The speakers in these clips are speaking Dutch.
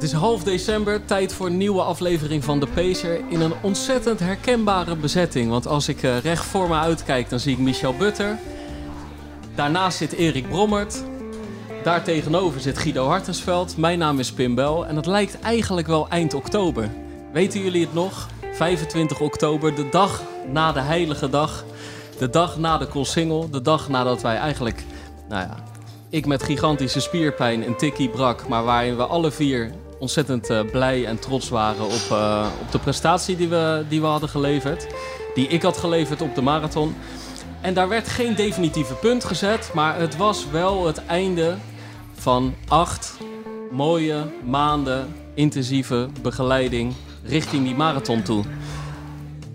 Het is half december, tijd voor een nieuwe aflevering van De Pacer in een ontzettend herkenbare bezetting. Want als ik eh, recht voor me uitkijk, dan zie ik Michel Butter. Daarnaast zit Erik Brommert. Daar tegenover zit Guido Hartensveld. Mijn naam is Pim Bel en het lijkt eigenlijk wel eind oktober. Weten jullie het nog? 25 oktober, de dag na de heilige dag. De dag na de Koolsingel. De dag nadat wij eigenlijk, nou ja, ik met gigantische spierpijn een tikkie brak, maar waarin we alle vier ontzettend eh, blij en trots waren op, eh, op de prestatie die we, die we hadden geleverd. Die ik had geleverd op de marathon. En daar werd geen definitieve punt gezet, maar het was wel het einde van acht mooie maanden intensieve begeleiding richting die marathon toe.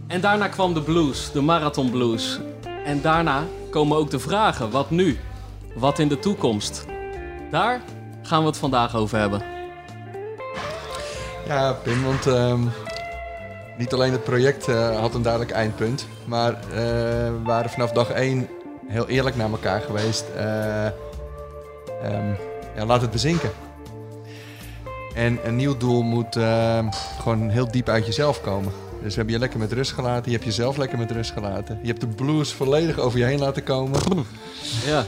En daarna kwam de blues, de marathon blues. En daarna komen ook de vragen, wat nu? Wat in de toekomst? Daar gaan we het vandaag over hebben. Ja, Pim, want ehm, niet alleen het project eh, had een duidelijk eindpunt, maar eh, we waren vanaf dag één heel eerlijk naar elkaar geweest. Eh, ehm, ja, laat het bezinken. En een nieuw doel moet ehm, gewoon heel diep uit jezelf komen. Dus we hebben je lekker met rust gelaten. Je hebt jezelf lekker met rust gelaten. Je hebt de blues volledig over je heen laten komen. Ja,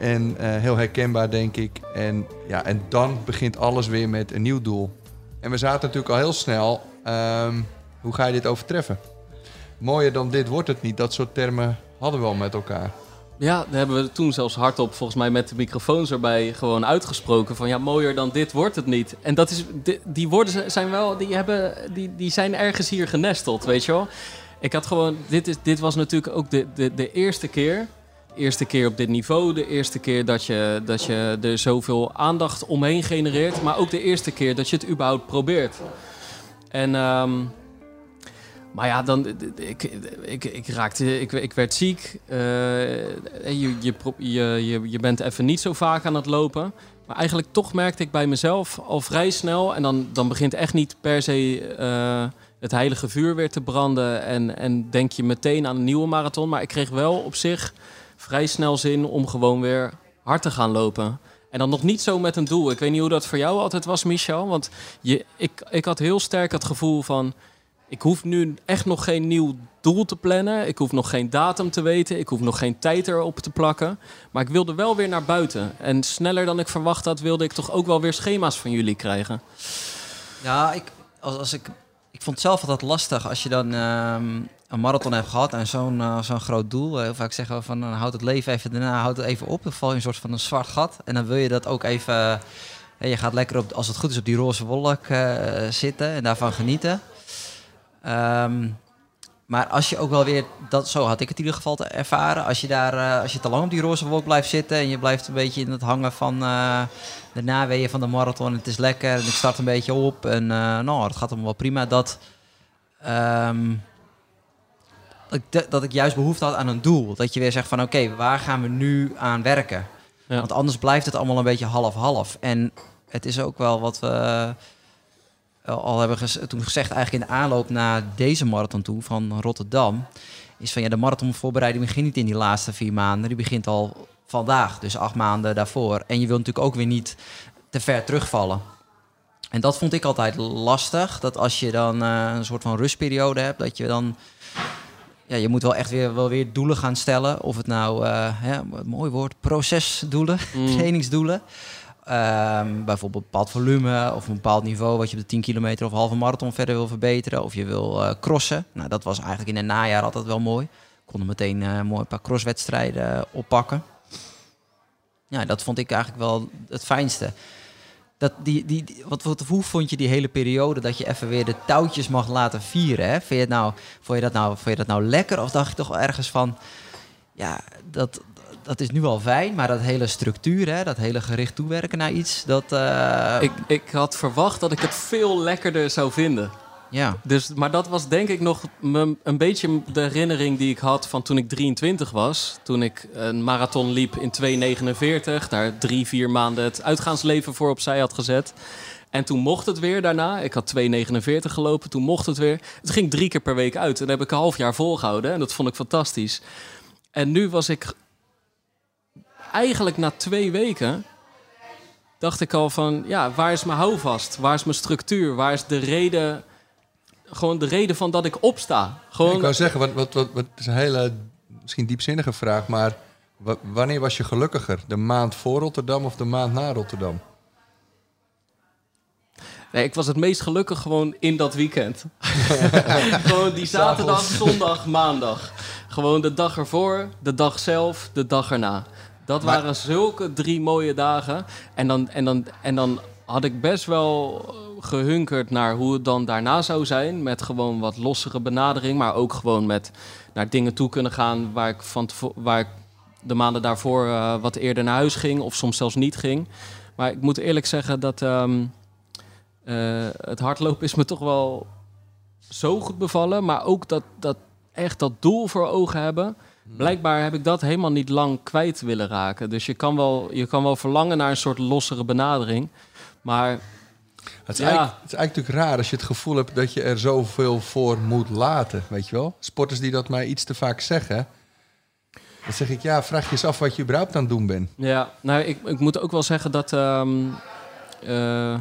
En heel herkenbaar, denk ik. En, ja, en dan begint alles weer met een nieuw doel. En we zaten natuurlijk al heel snel. ehm, hoe ga je dit overtreffen? Mooier dan dit wordt het niet. Dat soort termen hadden we al met elkaar. ja daar hebben we toen zelfs hardop, volgens mij met de microfoons erbij, gewoon uitgesproken. Van ja, mooier dan dit wordt het niet. En dat is, die, woorden zijn wel, die, hebben, die, die zijn ergens hier genesteld, weet je wel. Ik had gewoon, dit, is, dit was natuurlijk ook de, de, de eerste keer. Eerste keer op dit niveau, de eerste keer dat je, dat je er zoveel aandacht omheen genereert. Maar ook de eerste keer dat je het überhaupt probeert. En, ehm, maar ja, dan, ik, ik, ik raakte, ik, ik werd ziek. Eh, je, je, je, je bent even niet zo vaak aan het lopen. Maar eigenlijk toch merkte ik bij mezelf al vrij snel. En dan, dan begint echt niet per se eh, het heilige vuur weer te branden. En, en denk je meteen aan een nieuwe marathon. Maar ik kreeg wel op zich vrij snel zin om gewoon weer hard te gaan lopen. En dan nog niet zo met een doel. Ik weet niet hoe dat voor jou altijd was, Michel. Want je, ik, ik had heel sterk het gevoel van... Ik hoef nu echt nog geen nieuw doel te plannen. Ik hoef nog geen datum te weten. Ik hoef nog geen tijd erop te plakken. Maar ik wilde wel weer naar buiten. En sneller dan ik verwacht had, wilde ik toch ook wel weer schema's van jullie krijgen. Ja, ik, als, als ik, ik vond zelf altijd lastig als je dan ehm, een marathon hebt gehad en zo'n eh, zo'n groot doel. Eh, Heel vaak zeggen we van nou, houd het leven even daarna, houd het even op. Dan val je een soort van een zwart gat. En dan wil je dat ook even. eh, je gaat lekker op, als het goed is, op die roze wolk zitten en daarvan genieten. Ehm, maar als je ook wel weer, dat, zo had ik het in ieder geval te ervaren. Als je, daar, als je te lang op die roze wolk blijft zitten en je blijft een beetje in het hangen van de naweeën van de marathon. Het is lekker en ik start een beetje op en nou, het gaat allemaal wel prima. Dat, ehm, dat, ik, juist behoefte had aan een doel. Dat je weer zegt van oké, waar gaan we nu aan werken? Ja. Want anders blijft het allemaal een beetje half-half. En het is ook wel wat we eh, al hebben gez- toen gezegd, eigenlijk in de aanloop naar deze marathon toe van Rotterdam, is van ja, de marathonvoorbereiding begint niet in die laatste vier maanden, die begint al vandaag, dus acht maanden daarvoor. En je wilt natuurlijk ook weer niet te ver terugvallen. En dat vond ik altijd lastig, dat als je dan eh, een soort van rustperiode hebt, dat je dan ja, je moet wel echt weer, wel weer doelen gaan stellen. Of het nou, eh ja, mooi woord, procesdoelen, Mm. trainingsdoelen. Ehm, bijvoorbeeld een bepaald volume of een bepaald niveau wat je op de 10 kilometer of halve marathon verder wil verbeteren. Of je wil eh, crossen. Nou, dat was eigenlijk in het najaar altijd wel mooi. Ik kon er meteen eh, mooi een paar crosswedstrijden oppakken. Ja, dat vond ik eigenlijk wel het fijnste. Dat die, die, wat, wat, hoe vond je die hele periode dat je even weer de touwtjes mag laten vieren? Hè? Vind je nou, vond, je dat nou, je dat nou lekker? Of dacht je toch ergens van, ja, dat, dat is nu al fijn, maar dat hele structuur, hè, dat hele gericht toewerken naar iets, dat... eh, Ik, ik had verwacht dat ik het veel lekkerder zou vinden. Ja. Dus, maar dat was denk ik nog een beetje de herinnering die ik had van toen ik 23 was. Toen ik een marathon liep in 2,49. Daar drie, vier maanden het uitgaansleven voor opzij had gezet. En toen mocht het weer daarna. Ik had 2,49 gelopen, toen mocht het weer. Het ging drie keer per week uit. En dat heb ik een half jaar volgehouden. En dat vond ik fantastisch. En nu was ik eigenlijk na twee weken dacht ik al van, ja, waar is mijn houvast? Waar is mijn structuur? Waar is de reden, gewoon de reden van dat ik opsta? Gewoon, Ik wou zeggen, wat, wat, wat, wat is een hele misschien diepzinnige vraag, maar wa- wanneer was je gelukkiger? De maand voor Rotterdam of de maand na Rotterdam? nee, ik was het meest gelukkig gewoon in dat weekend. gewoon die zaterdag, zondag, maandag. Gewoon de dag ervoor, de dag zelf, de dag erna. Dat Maar- waren zulke drie mooie dagen. En dan, en, dan, en dan had ik best wel gehunkerd naar hoe het dan daarna zou zijn. Met gewoon wat lossere benadering. Maar ook gewoon met naar dingen toe kunnen gaan waar ik, van waar ik de maanden daarvoor eh, wat eerder naar huis ging. Of soms zelfs niet ging. Maar ik moet eerlijk zeggen dat ehm, eh, het hardlopen is me toch wel zo goed bevallen. Maar ook dat, dat echt dat doel voor ogen hebben. Blijkbaar heb ik dat helemaal niet lang kwijt willen raken. Dus je kan wel, je kan wel verlangen naar een soort lossere benadering. Maar Het is, Ja. eigenlijk, het is eigenlijk natuurlijk raar als je het gevoel hebt dat je er zoveel voor moet laten, weet je wel? Sporters die dat mij iets te vaak zeggen, dan zeg ik, ja, vraag je eens af wat je überhaupt aan het doen bent. Ja, nou, ik, ik moet ook wel zeggen dat. ehm, eh,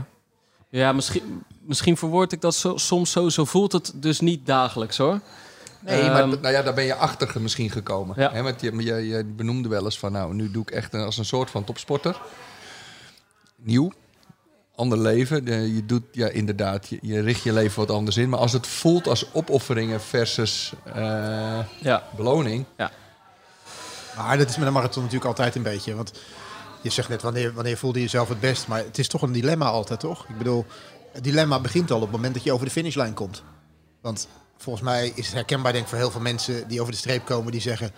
ja, misschien, misschien verwoord ik dat zo, soms zo. Zo voelt het dus niet dagelijks hoor. Nee, maar Ehm, nou ja, daar ben je achter misschien gekomen. Ja. Hè, want je, je, je benoemde wel eens van, nou, nu doe ik echt een- als een soort van topsporter. Nieuw, ander leven. De- je doet, ja, inderdaad, je, je richt je leven wat anders in. Maar als het voelt als opofferingen versus eh, Ja, beloning. Maar dat is met een marathon natuurlijk altijd een beetje. Want je zegt net, wanneer, wanneer voelde je jezelf het best? Maar het is toch een dilemma altijd, toch? Ik bedoel, het dilemma begint al op het moment dat je over de finishlijn komt. Want volgens mij is het herkenbaar, denk ik, voor heel veel mensen die over de streep komen, die zeggen,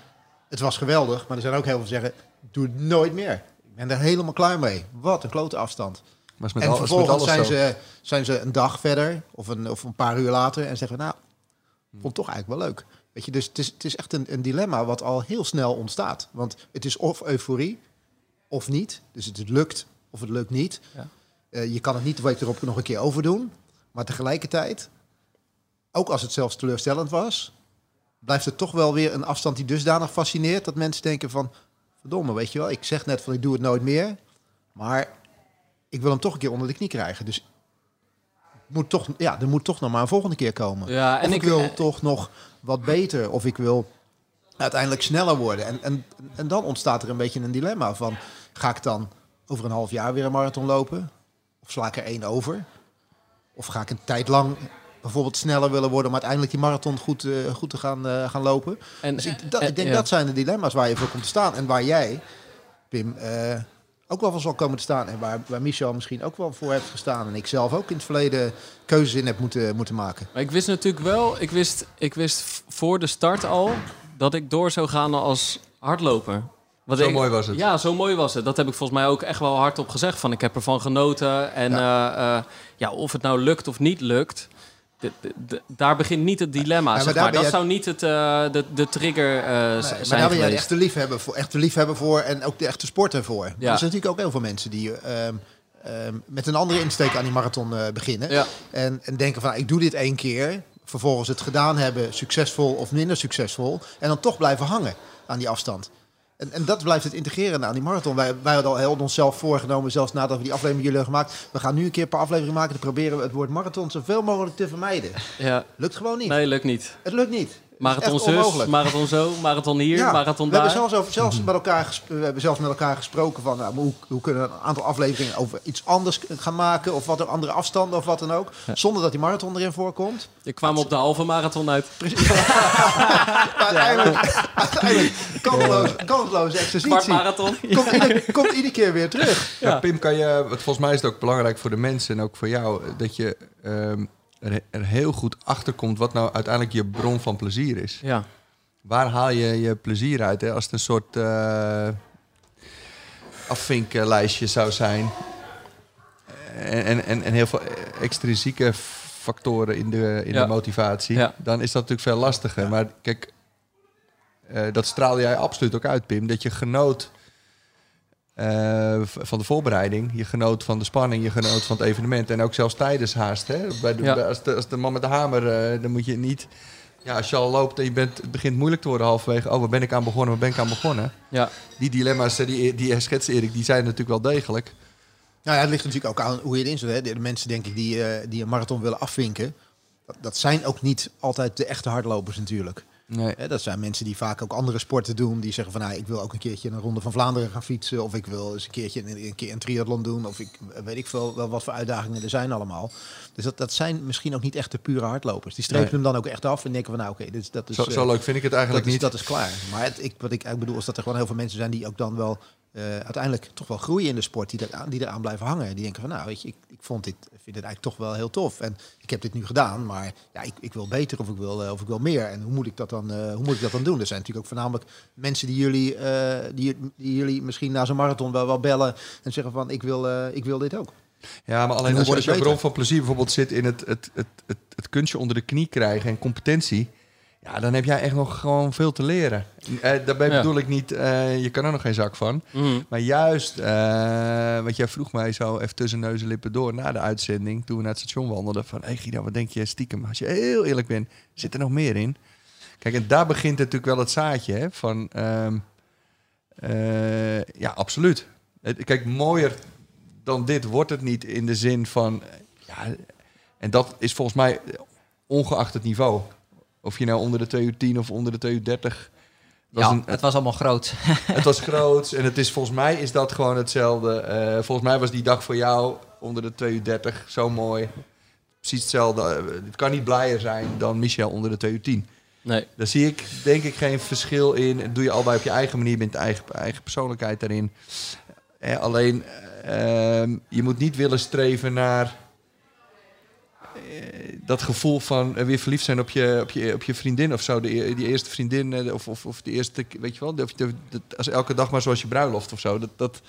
het was geweldig. Maar er zijn ook heel veel die zeggen, doe het nooit meer. Ik ben er helemaal klaar mee. Wat een klote afstand. Maar met en al- is met vervolgens zijn zo. ze, zijn ze een dag verder of een, of een paar uur later en zeggen, nou, vond het toch eigenlijk wel leuk. Weet je, dus het is, het is echt een, een dilemma wat al heel snel ontstaat. Want het is of euforie of niet. Dus het lukt of het lukt niet. Ja. Eh, je kan het niet de week erop nog een keer overdoen. Maar tegelijkertijd, ook als het zelfs teleurstellend was, blijft het toch wel weer een afstand die dusdanig fascineert dat mensen denken van, verdomme, weet je wel, ik zeg net van ik doe het nooit meer, maar ik wil hem toch een keer onder de knie krijgen. Dus moet toch, ja, er moet toch nog maar een volgende keer komen. ja en ik, ik wil toch nog wat beter. Of ik wil uiteindelijk sneller worden. En, en, en dan ontstaat er een beetje een dilemma van... ga ik dan over een half jaar weer een marathon lopen? Of sla ik er één over? Of ga ik een tijd lang bijvoorbeeld sneller willen worden... om uiteindelijk die marathon goed, eh, goed te gaan, eh, gaan lopen? En, Dus ik, dat, en- ik denk ja. dat zijn de dilemma's waar je voor komt te staan. En waar jij, Pim, eh, ook wel van zal komen te staan. En waar, waar Michel misschien ook wel voor heeft gestaan. En ik zelf ook in het verleden keuzes in heb moeten, moeten maken. Maar ik wist natuurlijk wel, ik wist, ik wist voor de start al dat ik door zou gaan als hardloper. Wat Zo ik- mooi was het. Ja, zo mooi was het. Dat heb ik volgens mij ook echt wel hardop gezegd. Van ik heb ervan genoten. En ja. ja, of het nou lukt of niet lukt. De- de- de- daar begint niet het dilemma. maar zeg maar. Dat je- zou niet het, eh, de, de trigger Nee, zijn maar daar ben jij de geweest. echte liefhebber voor, echte liefhebber voor en ook de echte sporter voor. Er zijn natuurlijk ook heel veel mensen die ehm, ehm, met een andere insteek aan die marathon eh, beginnen. Ja. En, en denken van, nou, ik doe dit één keer. Vervolgens het gedaan hebben, succesvol of minder succesvol. En dan toch blijven hangen aan die afstand. En, en dat blijft het integreren aan die marathon. Wij, wij hadden al heel onszelf voorgenomen, zelfs nadat we die aflevering jullie hebben gemaakt. We gaan nu een keer een paar afleveringen maken. Dan proberen we het woord marathon zoveel mogelijk te vermijden. Ja. Lukt gewoon niet. Nee, lukt niet. Het lukt niet. Marathon zus, marathon zo, marathon hier, Ja, marathon we hebben daar. zelfs, over, zelfs, met elkaar we hebben zelfs met elkaar gesproken van nou, hoe, hoe kunnen we een aantal afleveringen over iets anders gaan maken of wat er andere afstanden of wat dan ook. Zonder dat die marathon erin voorkomt. Je kwam op de halve marathon uit. Maar uiteindelijk, uiteindelijk kansloos, exercitie. marathon. Komt ieder, komt iedere keer weer terug. Ja. Ja. Pim, kan je, volgens mij is het ook belangrijk voor de mensen en ook voor jou, eh, dat je ehm, er, er heel goed achter komt wat nou uiteindelijk je bron van plezier is. Ja. Waar haal je je plezier uit? Hè? Als het een soort eh afvinklijstje zou zijn. En, en, en, heel veel extrinsieke factoren in de, in Ja. de motivatie, Ja. dan is dat natuurlijk veel lastiger. Maar kijk, eh, dat straalde jij absoluut ook uit, Pim. Dat je genoot eh, van de voorbereiding, je genoot van de spanning, je genoot van het evenement. En ook zelfs tijdens haast. Hè? Bij de, Ja. bij- als, de, als de man met de hamer, eh, dan moet je niet... Ja, als je al loopt en je bent, het begint moeilijk te worden halverwege. Oh, waar ben ik aan begonnen? Waar ben ik aan begonnen? Ja, Die dilemma's eh, die, die schetst, Erik, die zijn natuurlijk wel degelijk. Nou ja, het ligt natuurlijk ook aan hoe je erin zit. Hè. De mensen, denk ik, die, eh, die een marathon willen afvinken... Dat, dat zijn ook niet altijd de echte hardlopers natuurlijk. Nee. Dat zijn mensen die vaak ook andere sporten doen. Die zeggen van, nou, ik wil ook een keertje een ronde van Vlaanderen gaan fietsen. Of ik wil eens een keertje een, een, keer een triathlon doen. Of ik weet ik veel wel wat voor uitdagingen er zijn allemaal. Dus dat, dat zijn misschien ook niet echt de pure hardlopers. Die strepen Nee. hem dan ook echt af en denken van, nou, oké, dit is- dat is... Zo, eh, zo leuk vind ik het eigenlijk dat is, niet. Dat is klaar. Maar het, ik, wat ik eigenlijk bedoel is dat er gewoon heel veel mensen zijn die ook dan wel eh, uiteindelijk toch wel groeien in de sport, die, eraan, die eraan blijven hangen. Die denken van nou, weet je, ik, ik vond dit, vind dit eigenlijk toch wel heel tof. En ik heb dit nu gedaan, maar ja, ik, ik wil beter of ik wil, eh, of ik wil meer. En hoe moet ik dat dan, eh, hoe moet ik dat dan doen? Er zijn natuurlijk ook voornamelijk mensen die jullie, eh, die, die jullie misschien na zo'n marathon wel, wel bellen en zeggen van ik wil, ik wil dit ook. Ja, maar alleen als, als je beter? bron van plezier bijvoorbeeld zit in het, het, het, het, het kunstje onder de knie krijgen en competentie. Ja, dan heb jij echt nog gewoon veel te leren. Eh, daarbij Ja. bedoel ik niet, eh, je kan er nog geen zak van. Mhm. Maar juist, eh wat jij vroeg mij zo even tussen neus en lippen door na de uitzending, toen we naar het station wandelden, van hé hey Guido, wat denk je stiekem? Als je heel eerlijk bent, zit er nog meer in? Kijk, en daar begint natuurlijk wel het zaadje hè, van, ehm, eh, ja, absoluut. Kijk, mooier dan dit wordt het niet in de zin van, ja, en dat is volgens mij ongeacht het niveau. Of je nou onder de 2 uur 10 of onder de 2 uur 30. Dat Ja, is een- het was allemaal groot. het was groot en het is volgens mij is dat gewoon hetzelfde. Eh, volgens mij was die dag voor jou onder de 2 uur 30 zo mooi. Precies hetzelfde. Eh, het kan niet blijer zijn dan Michel onder de 2 uur 10. Nee. Daar zie ik denk ik geen verschil in. Dat doe je allebei op je eigen manier, bent eigen, eigen persoonlijkheid daarin. Eh, alleen, eh, ehm, je moet niet willen streven naar dat gevoel van eh, weer verliefd zijn op je, op je, op je vriendin of zo. De, e- die eerste vriendin eh, of, of, of de eerste, weet je wel, de, de- de- als elke dag maar zoals je bruiloft of zo. Dat, dat,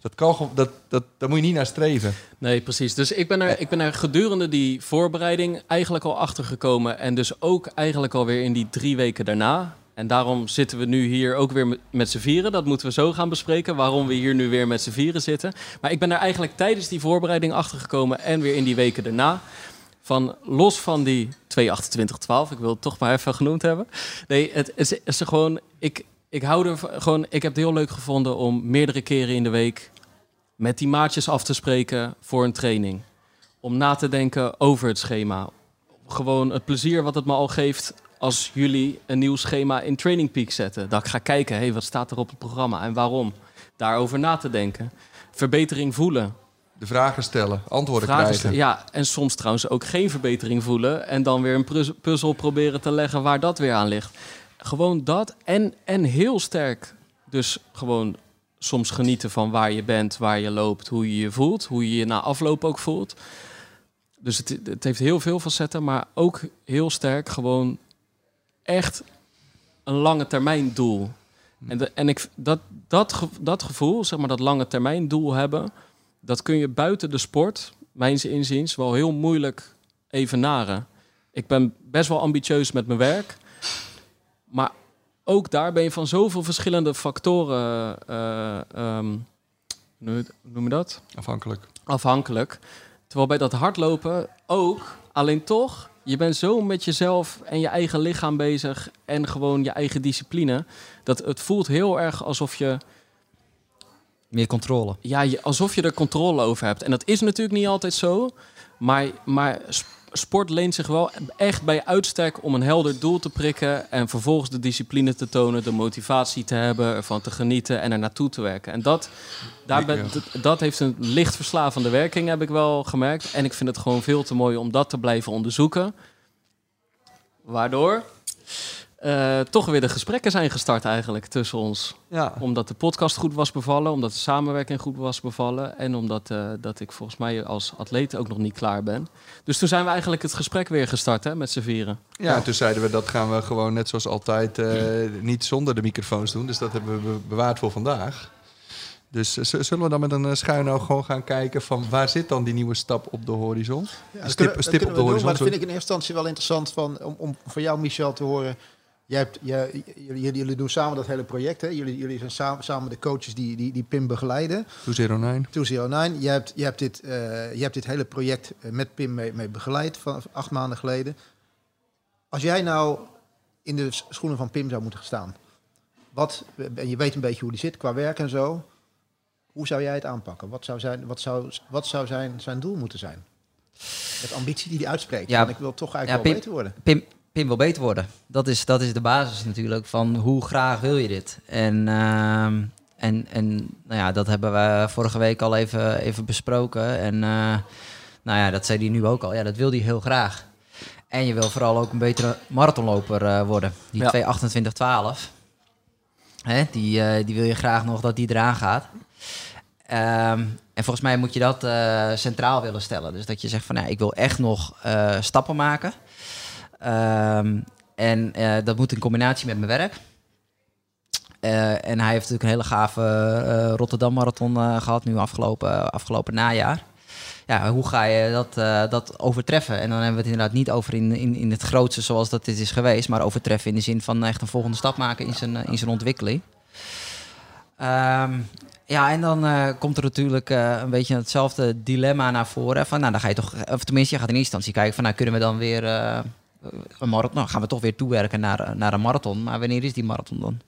dat kan gewoon, dat, dat, daar moet je niet naar streven. Nee, precies. Dus ik ben, er, ik ben er gedurende die voorbereiding eigenlijk al achter gekomen. En dus ook eigenlijk alweer in die drie weken daarna. En daarom zitten we nu hier ook weer met, met z'n vieren. Dat moeten we zo gaan bespreken, waarom we hier nu weer met z'n vieren zitten. Maar ik ben er eigenlijk tijdens die voorbereiding achter gekomen en weer in die weken daarna. Van los van die 22812, ik wil het toch maar even genoemd hebben. Nee, het is, gewoon. Ik, ik hou er gewoon. Ik heb het heel leuk gevonden om meerdere keren in de week met die maatjes af te spreken voor een training. Om na te denken over het schema. Gewoon het plezier wat het me al geeft als jullie een nieuw schema in Training Peak zetten. Dat ik ga kijken, hé, hey, wat staat er op het programma en waarom? Daarover na te denken. Verbetering voelen. De vragen stellen, antwoorden Vragen krijgen. Ja, en soms trouwens ook geen verbetering voelen. En dan weer een puzz- puzzel proberen te leggen waar dat weer aan ligt. Gewoon dat. En, en heel sterk. Dus gewoon soms genieten van waar je bent, waar je loopt, hoe je je voelt. Hoe je je na afloop ook voelt. Dus het, het heeft heel veel facetten. Maar ook heel sterk gewoon echt een lange termijn doel. En, de, en ik, dat, dat, dat gevoel, zeg maar dat lange termijn doel hebben dat kun je buiten de sport, mijns inziens, wel heel moeilijk evenaren. Ik ben best wel ambitieus met mijn werk. Maar ook daar ben je van zoveel verschillende factoren, ehm, hoe noem je dat? Afhankelijk. Afhankelijk. Terwijl bij dat hardlopen ook, alleen toch, je bent zo met jezelf en je eigen lichaam bezig en gewoon je eigen discipline. Dat het voelt heel erg alsof je Meer controle. ja, je, alsof je er controle over hebt. En dat is natuurlijk niet altijd zo. Maar, maar sp- sport leent zich wel echt bij uitstek om een helder doel te prikken. En vervolgens de discipline te tonen, de motivatie te hebben, ervan te genieten en er naartoe te werken. En dat, daar ben, dat heeft een licht verslavende werking, heb ik wel gemerkt. En ik vind het gewoon veel te mooi om dat te blijven onderzoeken. Waardoor eh, toch weer de gesprekken zijn gestart eigenlijk tussen ons Ja. omdat de podcast goed was bevallen, omdat de samenwerking goed was bevallen en omdat eh, dat ik volgens mij als atleet ook nog niet klaar ben. Dus toen zijn we eigenlijk het gesprek weer gestart hè, met z'n vieren. Ja, en toen zeiden we dat gaan we gewoon net zoals altijd eh, niet zonder de microfoons doen. Dus dat hebben we be- bewaard voor vandaag. Dus zullen we dan met een schuin oog gewoon gaan kijken van waar zit dan die nieuwe stap op de horizon? Ja, stip, kunnen- op de we doen, horizon. maar dat vind ik in eerste instantie wel interessant van, om, om van jou, Michel, te horen. Jij hebt, jij, jullie, jullie doen samen dat hele project. Hè? Jullie, jullie zijn samen, samen de coaches die, die, die Pim begeleiden. 209. 209. Jij hebt, jij hebt, dit, eh, jij hebt dit hele project eh, met Pim mee, mee begeleid van acht maanden geleden. Als jij nou in de schoenen van Pim zou moeten staan. Wat, en je weet een beetje hoe die zit qua werk en zo. Hoe zou jij het aanpakken? Wat zou zijn, wat zou, wat zou zijn, zijn doel moeten zijn? Met ambitie die hij uitspreekt. Ja, Want ik wil toch eigenlijk ja, wel Pim- beter worden. Pim, Pim wil beter worden. Dat is, dat is de basis natuurlijk van hoe graag wil je dit. En, ehm, en, en nou ja, dat hebben we vorige week al even, even besproken. En eh, nou ja, dat zei hij nu ook al. Ja, dat wil hij heel graag. En je wil vooral ook een betere marathonloper eh, worden. Die Ja. 2.28.12. Hè, die, eh, die wil je graag nog dat die eraan gaat. Ehm, en volgens mij moet je dat centraal willen stellen. Dus dat je zegt van ja, ik wil echt nog stappen maken. Ehm, en eh, dat moet in combinatie met mijn werk. Eh, en hij heeft natuurlijk een hele gave eh, Rotterdam Marathon eh, gehad, nu afgelopen, afgelopen najaar. Ja, hoe ga je dat, dat overtreffen? En dan hebben we het inderdaad niet over in, in, in het grootste zoals dat dit is geweest, maar overtreffen in de zin van echt een volgende stap maken in zijn, in zijn ontwikkeling. Ehm, ja, en dan komt er natuurlijk een beetje hetzelfde dilemma naar voren. Van, nou, dan ga je toch, of tenminste, je gaat in eerste instantie kijken van, nou, kunnen we dan weer een marathon, nou, gaan we toch weer toewerken naar, naar een marathon. Maar wanneer is die marathon dan?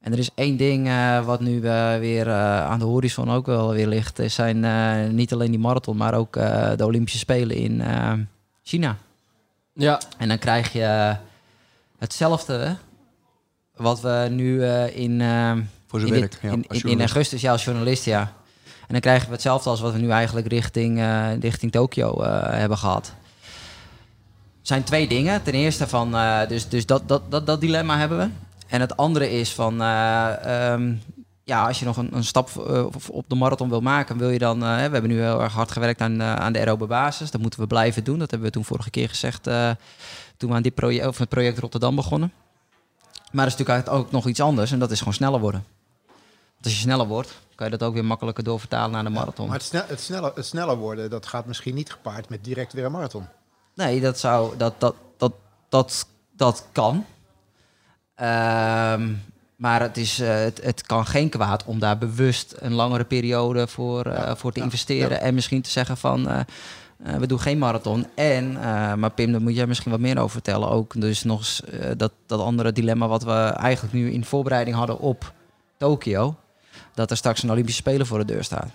En er is één ding eh, wat nu eh, weer eh, aan de horizon ook wel weer ligt. Er zijn eh, niet alleen die marathon, maar ook eh, de Olympische Spelen in China. Ja, En dan krijg je hetzelfde wat we nu eh, in, Voor zijn in, werk. dit- ja, in, in, augustus, ja, als journalist, ja. En dan krijgen we hetzelfde als wat we nu eigenlijk richting, eh, richting Tokio eh, hebben gehad. Zijn twee dingen. Ten eerste van, eh, dus, dus dat, dat, dat, dilemma hebben we. En het andere is van, eh, ehm, ja, als je nog een, een stap eh, op de marathon wil maken, wil je dan, we hebben nu heel erg hard gewerkt aan, aan de aerobe basis. Dat moeten we blijven doen. Dat hebben we toen vorige keer gezegd, toen we aan dit project, het project Rotterdam begonnen. Maar er is natuurlijk ook nog iets anders en dat is gewoon sneller worden. Want als je sneller wordt, kan je dat ook weer makkelijker doorvertalen naar de marathon. Maar het, het, sneller, het sneller worden, dat gaat misschien niet gepaard met direct weer een marathon. Nee, dat zou dat dat dat dat dat kan. Ehm, maar het, is, eh, het, het kan geen kwaad om daar bewust een langere periode voor, eh, Ja, voor te ja, investeren. En misschien te zeggen van eh, we doen geen marathon. En, eh, maar Pim, daar moet jij misschien wat meer over vertellen. Ook dus nog eens, dat, dat andere dilemma wat we eigenlijk nu in voorbereiding hadden op Tokio. Dat er straks een Olympische Spelen voor de deur staat.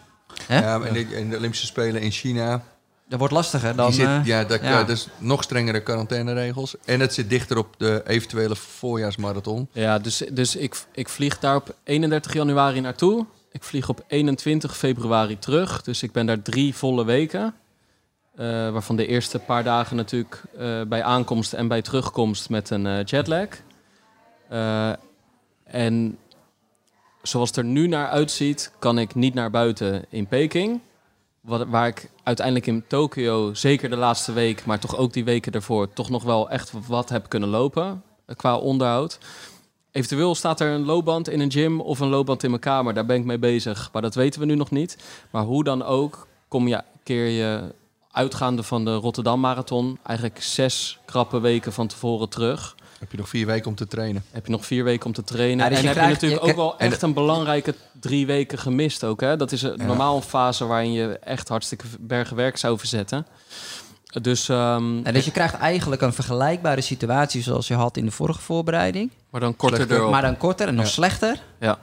Hè? Ja, en de, en de Olympische Spelen in China. Dat wordt lastiger dan... zit, eh, ja, daar, ja. ja. dus nog strengere quarantaineregels. En het zit dichter op de eventuele voorjaarsmarathon. ja dus, dus ik, ik vlieg daar op 31 januari naartoe. Ik vlieg op 21 februari terug. Dus ik ben daar drie volle weken. Eh, waarvan de eerste paar dagen natuurlijk eh, bij aankomst en bij terugkomst met een eh, jetlag. Eh, en zoals het er nu naar uitziet, kan ik niet naar buiten in Peking. Wat, waar ik uiteindelijk in Tokio, zeker de laatste week, maar toch ook die weken daarvoor, toch nog wel echt wat heb kunnen lopen eh, qua onderhoud. Eventueel staat er een loopband in een gym of een loopband in mijn kamer. Daar ben ik mee bezig, maar dat weten we nu nog niet. Maar hoe dan ook, kom je, keer je uitgaande van de Rotterdam Marathon eigenlijk zes krappe weken van tevoren terug. Heb je nog vier weken om te trainen. Heb je nog vier weken om te trainen. Ja, dus en je heb krijgt- je natuurlijk je- ook wel echt een belangrijke drie weken gemist ook. Hè? Dat is een, Ja. normaal een fase waarin je echt hartstikke bergen werk zou verzetten. Dus, ehm, En dus je krijgt eigenlijk een vergelijkbare situatie zoals je had in de vorige voorbereiding. maar dan korter erop. Maar dan korter en nog Ja. slechter. Ja.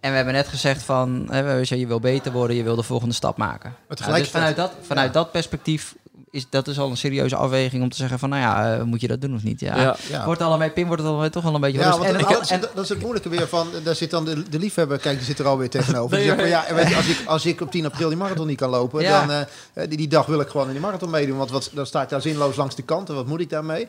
En we hebben net gezegd van, hè, we zeggen, je wil beter worden, je wil de volgende stap maken. Maar Ja, dus tegelijkertijd... vanuit dat, vanuit dat perspectief is dat is al een serieuze afweging om te zeggen van, nou ja, eh, moet je dat doen of niet? Ja. Ja. ja. Wordt allemaal, Pim wordt het allemaal toch wel een beetje Ja, want En dat, is, en- dat is het moeilijke weer van, daar zit dan de, de liefhebber, kijk, die zit er alweer tegenover. Die zegt van, ja, weet je, als, ik, als ik op 10 april die marathon niet kan lopen, Ja. dan eh, die, die dag wil ik gewoon in die marathon meedoen, want wat, dan sta ik daar zinloos langs de kant en wat moet ik daarmee?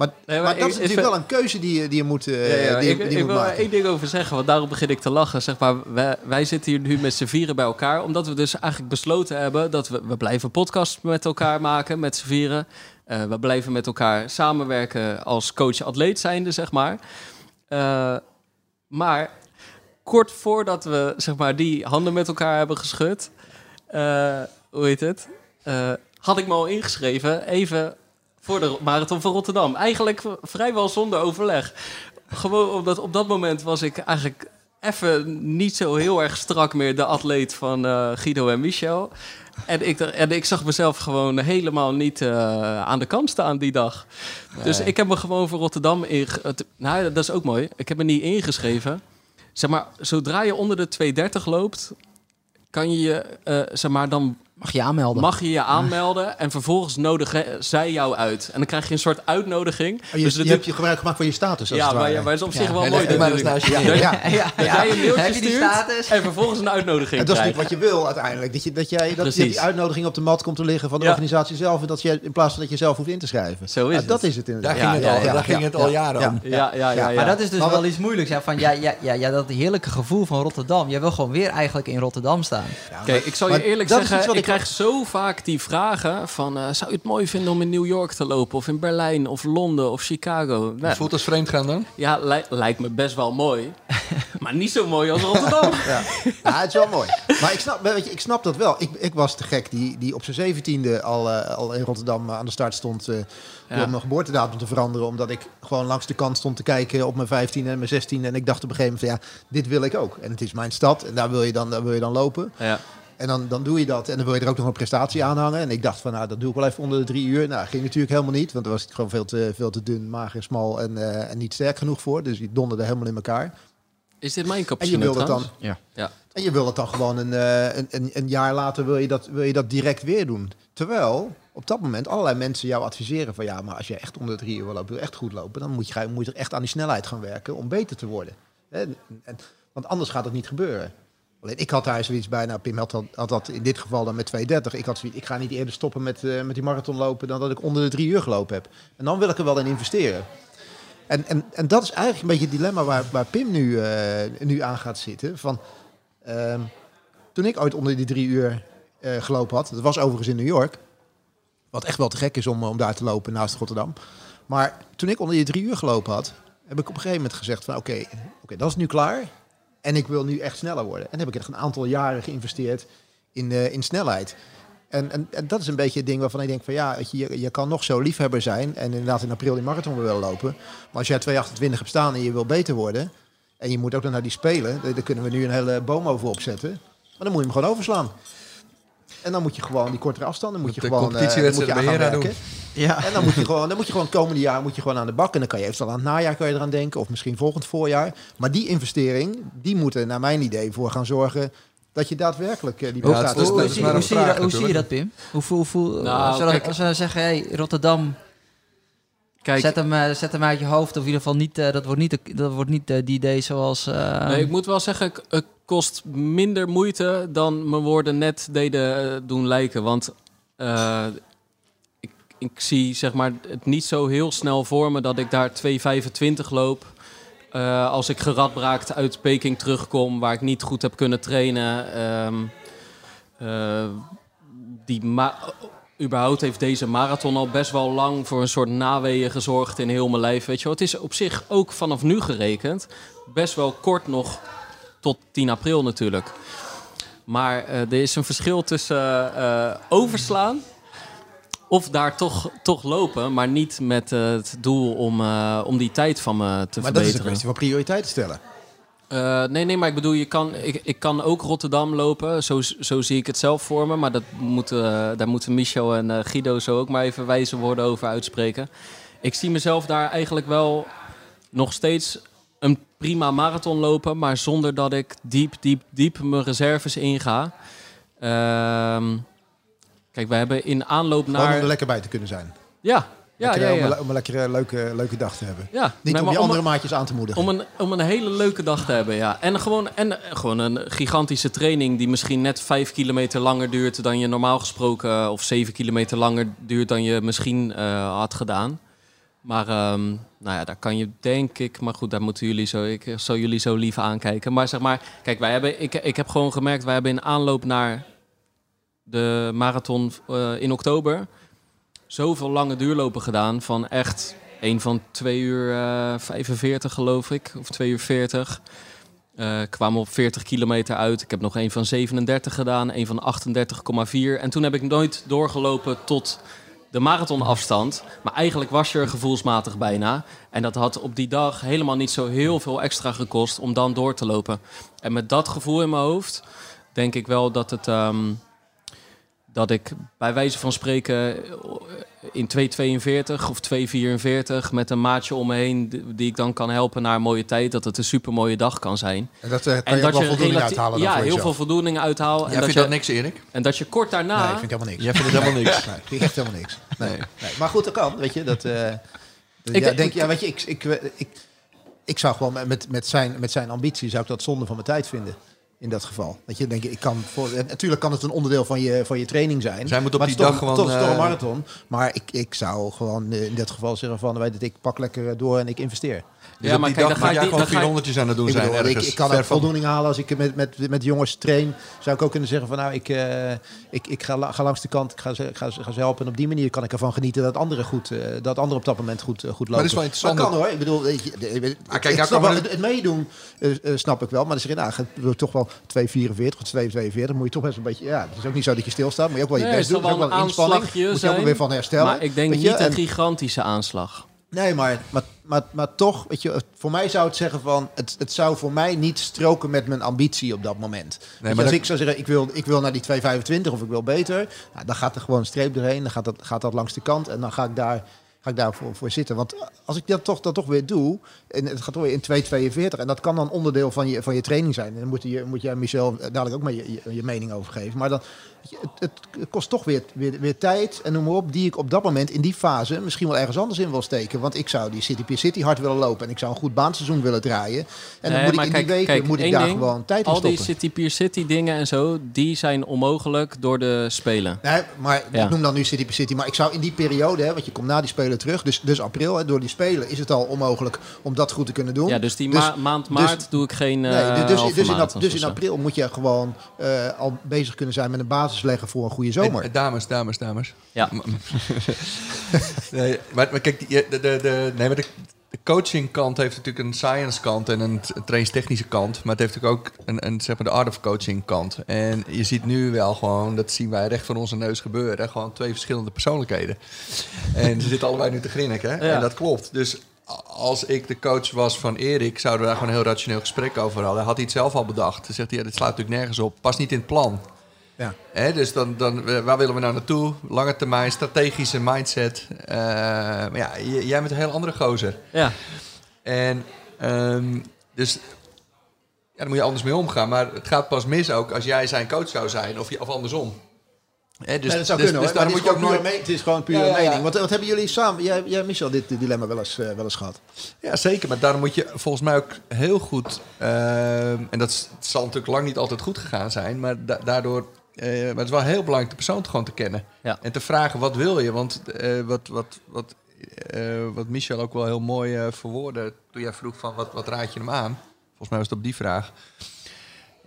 Maar, Nee, maar, maar dat ik- is natuurlijk wel een keuze die, je- die je moet, eh, Ja, ja, die, je- ik, die ik moet wil er maken. één ding over zeggen, want daarom begin ik te lachen. Zeg maar, wij, wij zitten hier nu met z'n vieren bij elkaar, omdat we dus eigenlijk besloten hebben dat we, we blijven podcasts met elkaar maken, met z'n vieren. Eh, we blijven met elkaar samenwerken als coach-atleet zijnde, zeg maar. Eh, maar kort voordat we zeg maar, die handen met elkaar hebben geschud, hoe heet het? Had ik me al ingeschreven, even voor de marathon van Rotterdam. Eigenlijk vrijwel zonder overleg. Gewoon omdat op dat moment was ik eigenlijk even niet zo heel erg strak meer de atleet van eh, Guido en Michel. En ik, en ik zag mezelf gewoon helemaal niet eh, aan de kant staan die dag. Dus ik heb me gewoon voor Rotterdam inge... Nou, dat is ook mooi. Ik heb me niet ingeschreven. Zeg maar, zodra je onder de 230 loopt, kan je je, eh, zeg maar, dan Mag je aanmelden? mag je je aanmelden en vervolgens nodigen zij jou uit. En dan krijg je een soort uitnodiging. Oh, je, dus je dat hebt je gebruik gemaakt van je status. Als ja, het maar, ja, maar is op zich Ja. wel mooi. maar je neer. Ja. ja, Dat jij een mailtje stuurt status? en vervolgens een uitnodiging En dat is niet wat je wil uiteindelijk. Dat, je, dat jij dat je die uitnodiging op de mat komt te liggen van de Ja. organisatie zelf. En dat je in plaats van dat je zelf hoeft in te schrijven. Zo is Ja, het. Dat is het Daar inderdaad. ging het ja, al, ja, daar ging het al jaren om. Ja, ja, ja. Ja, ja. Maar dat is dus Maar wel iets moeilijks. Ja, van, ja, ja, ja, ja, dat heerlijke gevoel van Rotterdam. Jij wil gewoon weer eigenlijk in Rotterdam staan. Oké, ik zal je eerlijk dat zeggen, krijg zo vaak die vragen van... eh, zou je het mooi vinden om in New York te lopen? Of in Berlijn, of Londen, of Chicago? Nou, Voelt als vreemd gaan dan? ja, li- lijkt me best wel mooi. maar niet zo mooi als Rotterdam. Ja. ja, het is wel mooi. Maar ik snap, weet je, ik snap dat wel. Ik, ik was te gek die, die op zijn zeventiende al, eh, al in Rotterdam eh, aan de start stond... Ja. door mijn geboortedatum te veranderen. Omdat ik gewoon langs de kant stond te kijken op mijn 15 en mijn 16. En ik dacht op een gegeven moment van ja, dit wil ik ook. En het is mijn stad en daar wil je dan, daar wil je dan lopen. Ja. En dan, dan doe je dat. En dan wil je er ook nog een prestatie aan hangen. En ik dacht van, nou, dat doe ik wel even onder de drie uur. Nou, ging natuurlijk helemaal niet. Want dan was ik gewoon veel te, veel te dun, mager, smal en, eh, en niet sterk genoeg voor. Dus die donderde helemaal in elkaar. Is dit mijn En je cappuccino wil het dan? Ja. Ja. en je wil het dan gewoon een, eh, een, een, een jaar later wil je, dat, wil je dat direct weer doen. Terwijl op dat moment allerlei mensen jou adviseren van ja, maar als je echt onder de drie uur wil lopen, wil echt goed lopen, dan moet je, moet je er echt aan die snelheid gaan werken om beter te worden. En, want anders gaat het niet gebeuren. Alleen ik had daar zoiets bij, nou Pim had, dat- dat in dit geval dan met 2.30. Ik had zoiets, ik ga niet eerder stoppen met, eh, met die marathon lopen dan dat ik onder de drie uur gelopen heb. En dan wil ik er wel in investeren. En, en, en dat is eigenlijk een beetje het dilemma waar, waar Pim nu, eh, nu aan gaat zitten. Van, ehm, toen ik ooit onder die drie uur eh, gelopen had, dat was overigens in New York. Wat echt wel te gek is om, om daar te lopen naast Rotterdam. Maar toen ik onder die drie uur gelopen had, heb ik op een gegeven moment gezegd van oké, oké, dat is nu klaar. En ik wil nu echt sneller worden. En heb ik echt een aantal jaren geïnvesteerd in, eh, in snelheid. En, en, en dat is een beetje het ding waarvan ik denk van ja, je, je, kan nog zo liefhebber zijn en inderdaad in april die marathon willen lopen. Maar als jij 228 hebt staan en je wil beter worden en je moet ook nog naar die spelen, daar kunnen we nu een hele boom over opzetten. Maar dan moet je hem gewoon overslaan. En dan moet je gewoon die kortere afstanden moet je de gewoon, competitiewedstrijd moet je aan gaan. Ja. En dan moet je gewoon, dan moet je gewoon het komende jaar moet je gewoon aan de bak. En dan kan je eventueel aan het najaar kan je eraan denken. Of misschien volgend voorjaar. Maar die investering, die moet er naar mijn idee voor gaan zorgen dat je daadwerkelijk eh, die Ja, dus- Hoe, hoe, zie, hoe, je, vraag dat, hoe zie je dat, natuurlijk. Pim? Hoe, hoe, hoe, Nou, als, we dan- kijk- als we zeggen, hey, Rotterdam, Kijk, zet, hem, eh, zet hem uit je hoofd. Of in ieder geval niet, eh, dat wordt niet, de- dat wordt niet die idee zoals... eh, nee, ik moet wel zeggen, het kost minder moeite dan mijn woorden net deden doen lijken. Want eh, ik, zie zeg maar, het niet zo heel snel voor me dat ik daar 2,25 loop. Eh, als ik geradbraakt uit Peking terugkom, waar ik niet goed heb kunnen trainen. ehm, eh, die ma- überhaupt heeft deze marathon al best wel lang voor een soort naweeën gezorgd in heel mijn lijf. Weet je wel. Het is op zich ook vanaf nu gerekend best wel kort nog tot 10 april natuurlijk. Maar eh, er is een verschil tussen overslaan of daar toch, toch lopen, maar niet met eh, het doel om, eh, om die tijd van me te Maar dat is een verbeteren. kwestie van prioriteiten stellen. Eh, nee, nee, maar ik bedoel, je kan, ik, ik kan ook Rotterdam lopen. Zo, zo zie ik het zelf voor me. Maar dat moeten, daar moeten Michel en Guido zo ook maar even wijze woorden over uitspreken. Ik zie mezelf daar eigenlijk wel nog steeds een prima marathon lopen. Maar zonder dat ik diep, diep, diep mijn reserves inga. Ehm, kijk, we hebben in aanloop Gewoon om naar... er lekker bij te kunnen zijn. Ja, ja, Lekker, ja. Om, ja. een, om een lekkere, leuke, leuke dag te hebben. ja. Niet Nee, om je andere maatjes aan te moedigen. Om een, om een hele leuke dag te hebben, ja. En gewoon, en eh, gewoon een gigantische training die misschien net vijf kilometer langer duurt dan je normaal gesproken, eh, of zeven kilometer langer duurt dan je misschien eh, had gedaan. Maar ehm, nou ja, daar kan je denk ik, maar goed, daar moeten jullie zo, ik zal jullie zo lief aankijken. Maar zeg maar, kijk, wij hebben, ik, ik heb gewoon gemerkt, wij hebben in aanloop naar de marathon eh, in oktober zoveel lange duurlopen gedaan van echt een van 2 uur eh 45 geloof ik, of 2 uur 40. Eh, kwamen op 40 kilometer uit. Ik heb nog een van 37 gedaan, een van 38,4. En toen heb ik nooit doorgelopen tot de marathonafstand. Maar eigenlijk was je er gevoelsmatig bijna. En dat had op die dag helemaal niet zo heel veel extra gekost om dan door te lopen. En met dat gevoel in mijn hoofd denk ik wel dat het. ehm, dat ik bij wijze van spreken eh, in 2,42 of 2,44 met een maatje om me heen die ik dan kan helpen naar een mooie tijd, dat het een super mooie dag kan zijn. En dat eh, kan En je dat wel je voldoening uithalen ja, heel jezelf. veel voldoening uithaal. En Jij dat, vindt je, dat niks, Erik? en dat je kort daarna. Nee, ik vind helemaal niks. Jij vindt het helemaal niks. Nee, vind ik echt helemaal niks. Nee. Nee. Nee. Maar goed, dat kan, weet je. Dat, eh, dat- Ik- ja, denk, ja, weet je, ik, ik, ik, ik zou gewoon met, met, zijn, met zijn ambitie zou ik dat zonde van mijn tijd vinden. In dat geval. Weet je, denk ik, kan voor, natuurlijk kan het een onderdeel van je, van je training zijn. Zij moet op maar die dag gewoon, Toch, toch een eh, marathon. Maar ik, ik zou gewoon eh, in dat geval zeggen van, weet het, ik pak lekker door en ik investeer. Dus Ja, op maar die kijk, dag dan ga mag ik jij gewoon dan ga ik- 400 aan het doen Ik, zijn bedoel, ik, ergens. ik kan ook van- voldoening halen als ik met, met, met jongens train. Zou ik ook kunnen zeggen van nou, ik, eh, ik, ik ga, la- ga langs de kant, ik ga ze, ga, ze- ga ze helpen. En op die manier kan ik ervan genieten dat anderen, goed, eh, dat anderen op dat moment goed, eh, goed lopen. Maar dat is wel interessant Maar kan hoor. Ik bedoel, Ah, kijk, ik snap kan wel, we- het, het meedoen snap ik wel. Maar dan zeg je, nou, het toch wel 2,44 of 2,42. Moet je toch best een beetje, ja, het is ook niet zo dat je stilstaat. Moet je ook wel je Nee, best doen. zal Het is wel ook een wel aanslagje Moet je ook weer van herstellen. Maar ik denk niet En- een gigantische aanslag. Nee, maar, maar, maar, maar toch, weet je, voor mij zou het zeggen van, het, het zou voor mij niet stroken met mijn ambitie op dat moment. Je, maar als dat- ik zou zeggen, ik wil, ik wil naar die 225 of ik wil beter, nou, dan gaat er gewoon een streep doorheen, dan gaat dat, gaat dat langs de kant en dan ga ik daar, ga ik daar voor, voor zitten. Want als ik dat toch, dat toch weer doe, en het gaat weer in 242 en dat kan dan onderdeel van je, van je training zijn. En dan moet, je, moet jij Michel dadelijk ook maar je, je, je mening over geven. Maar dan, het, het kost toch weer, weer, weer tijd en noem maar op, die ik op dat moment in die fase misschien wel ergens anders in wil steken. Want ik zou die City Pier City hard willen lopen en ik zou een goed baanseizoen willen draaien. En dan moet ik in kijk- die weken kijk, moet ik daar ding, gewoon tijd in Al die stoppen. City Pier City dingen en zo, die zijn onmogelijk door de Spelen. Nee, maar Ja. ik noem dan nu City Pier City. Maar ik zou in die periode, hè, want je komt na die Spelen terug, dus, dus april, hè, door die Spelen is het al onmogelijk om dat goed te kunnen doen. Ja, dus die Dus- ma- maand dus- maart doe ik geen eh Nee, dus, halve dus, in, dus in april moet je gewoon eh, al bezig kunnen zijn met een basis leggen voor een goede zomer. Dames, dames, dames. Ja. Nee, maar, maar kijk, die- de, de, de, nee, maar de, de coachingkant heeft natuurlijk een science kant en een trainstechnische kant. Maar het heeft natuurlijk ook een, een zeg maar de art of coaching kant. En je ziet nu wel gewoon, dat zien wij recht voor onze neus gebeuren, gewoon twee verschillende persoonlijkheden. En ze zitten allebei nu te grinniken. Ja. En dat klopt. Dus als ik de coach was van Erik, zouden we daar gewoon een heel rationeel gesprek over hadden. Had hij het zelf al bedacht. Dan zegt hij, ja, dit slaat natuurlijk nergens op. Past niet in het plan. Ja. Hè, dus dan, dan, waar willen we nou naartoe? Lange termijn, strategische mindset. Eh, maar ja, jij bent een heel andere gozer. Ja. En ehm, dus ja, daar moet je anders mee omgaan. Maar het gaat pas mis ook als jij zijn coach zou zijn of, je- of andersom. Hè, dus, Nee, dat zou dus, kunnen dus hoor. moet het, je is ook nooit... puur me- het is gewoon puur Ja, ja, ja. mening. Wat, wat hebben jullie samen, jij, jij Michel, dit dilemma wel eens, eh, wel eens gehad? Ja, zeker. Maar daarom moet je volgens mij ook heel goed... ehm, en dat zal natuurlijk lang niet altijd goed gegaan zijn... maar da- daardoor... eh, maar het is wel heel belangrijk de persoon gewoon te kennen. Ja. En te vragen, wat wil je? Want eh, wat, wat, wat, eh, wat Michel ook wel heel mooi verwoordde... toen jij vroeg van, wat, wat raad je hem aan? Volgens mij was het op die vraag.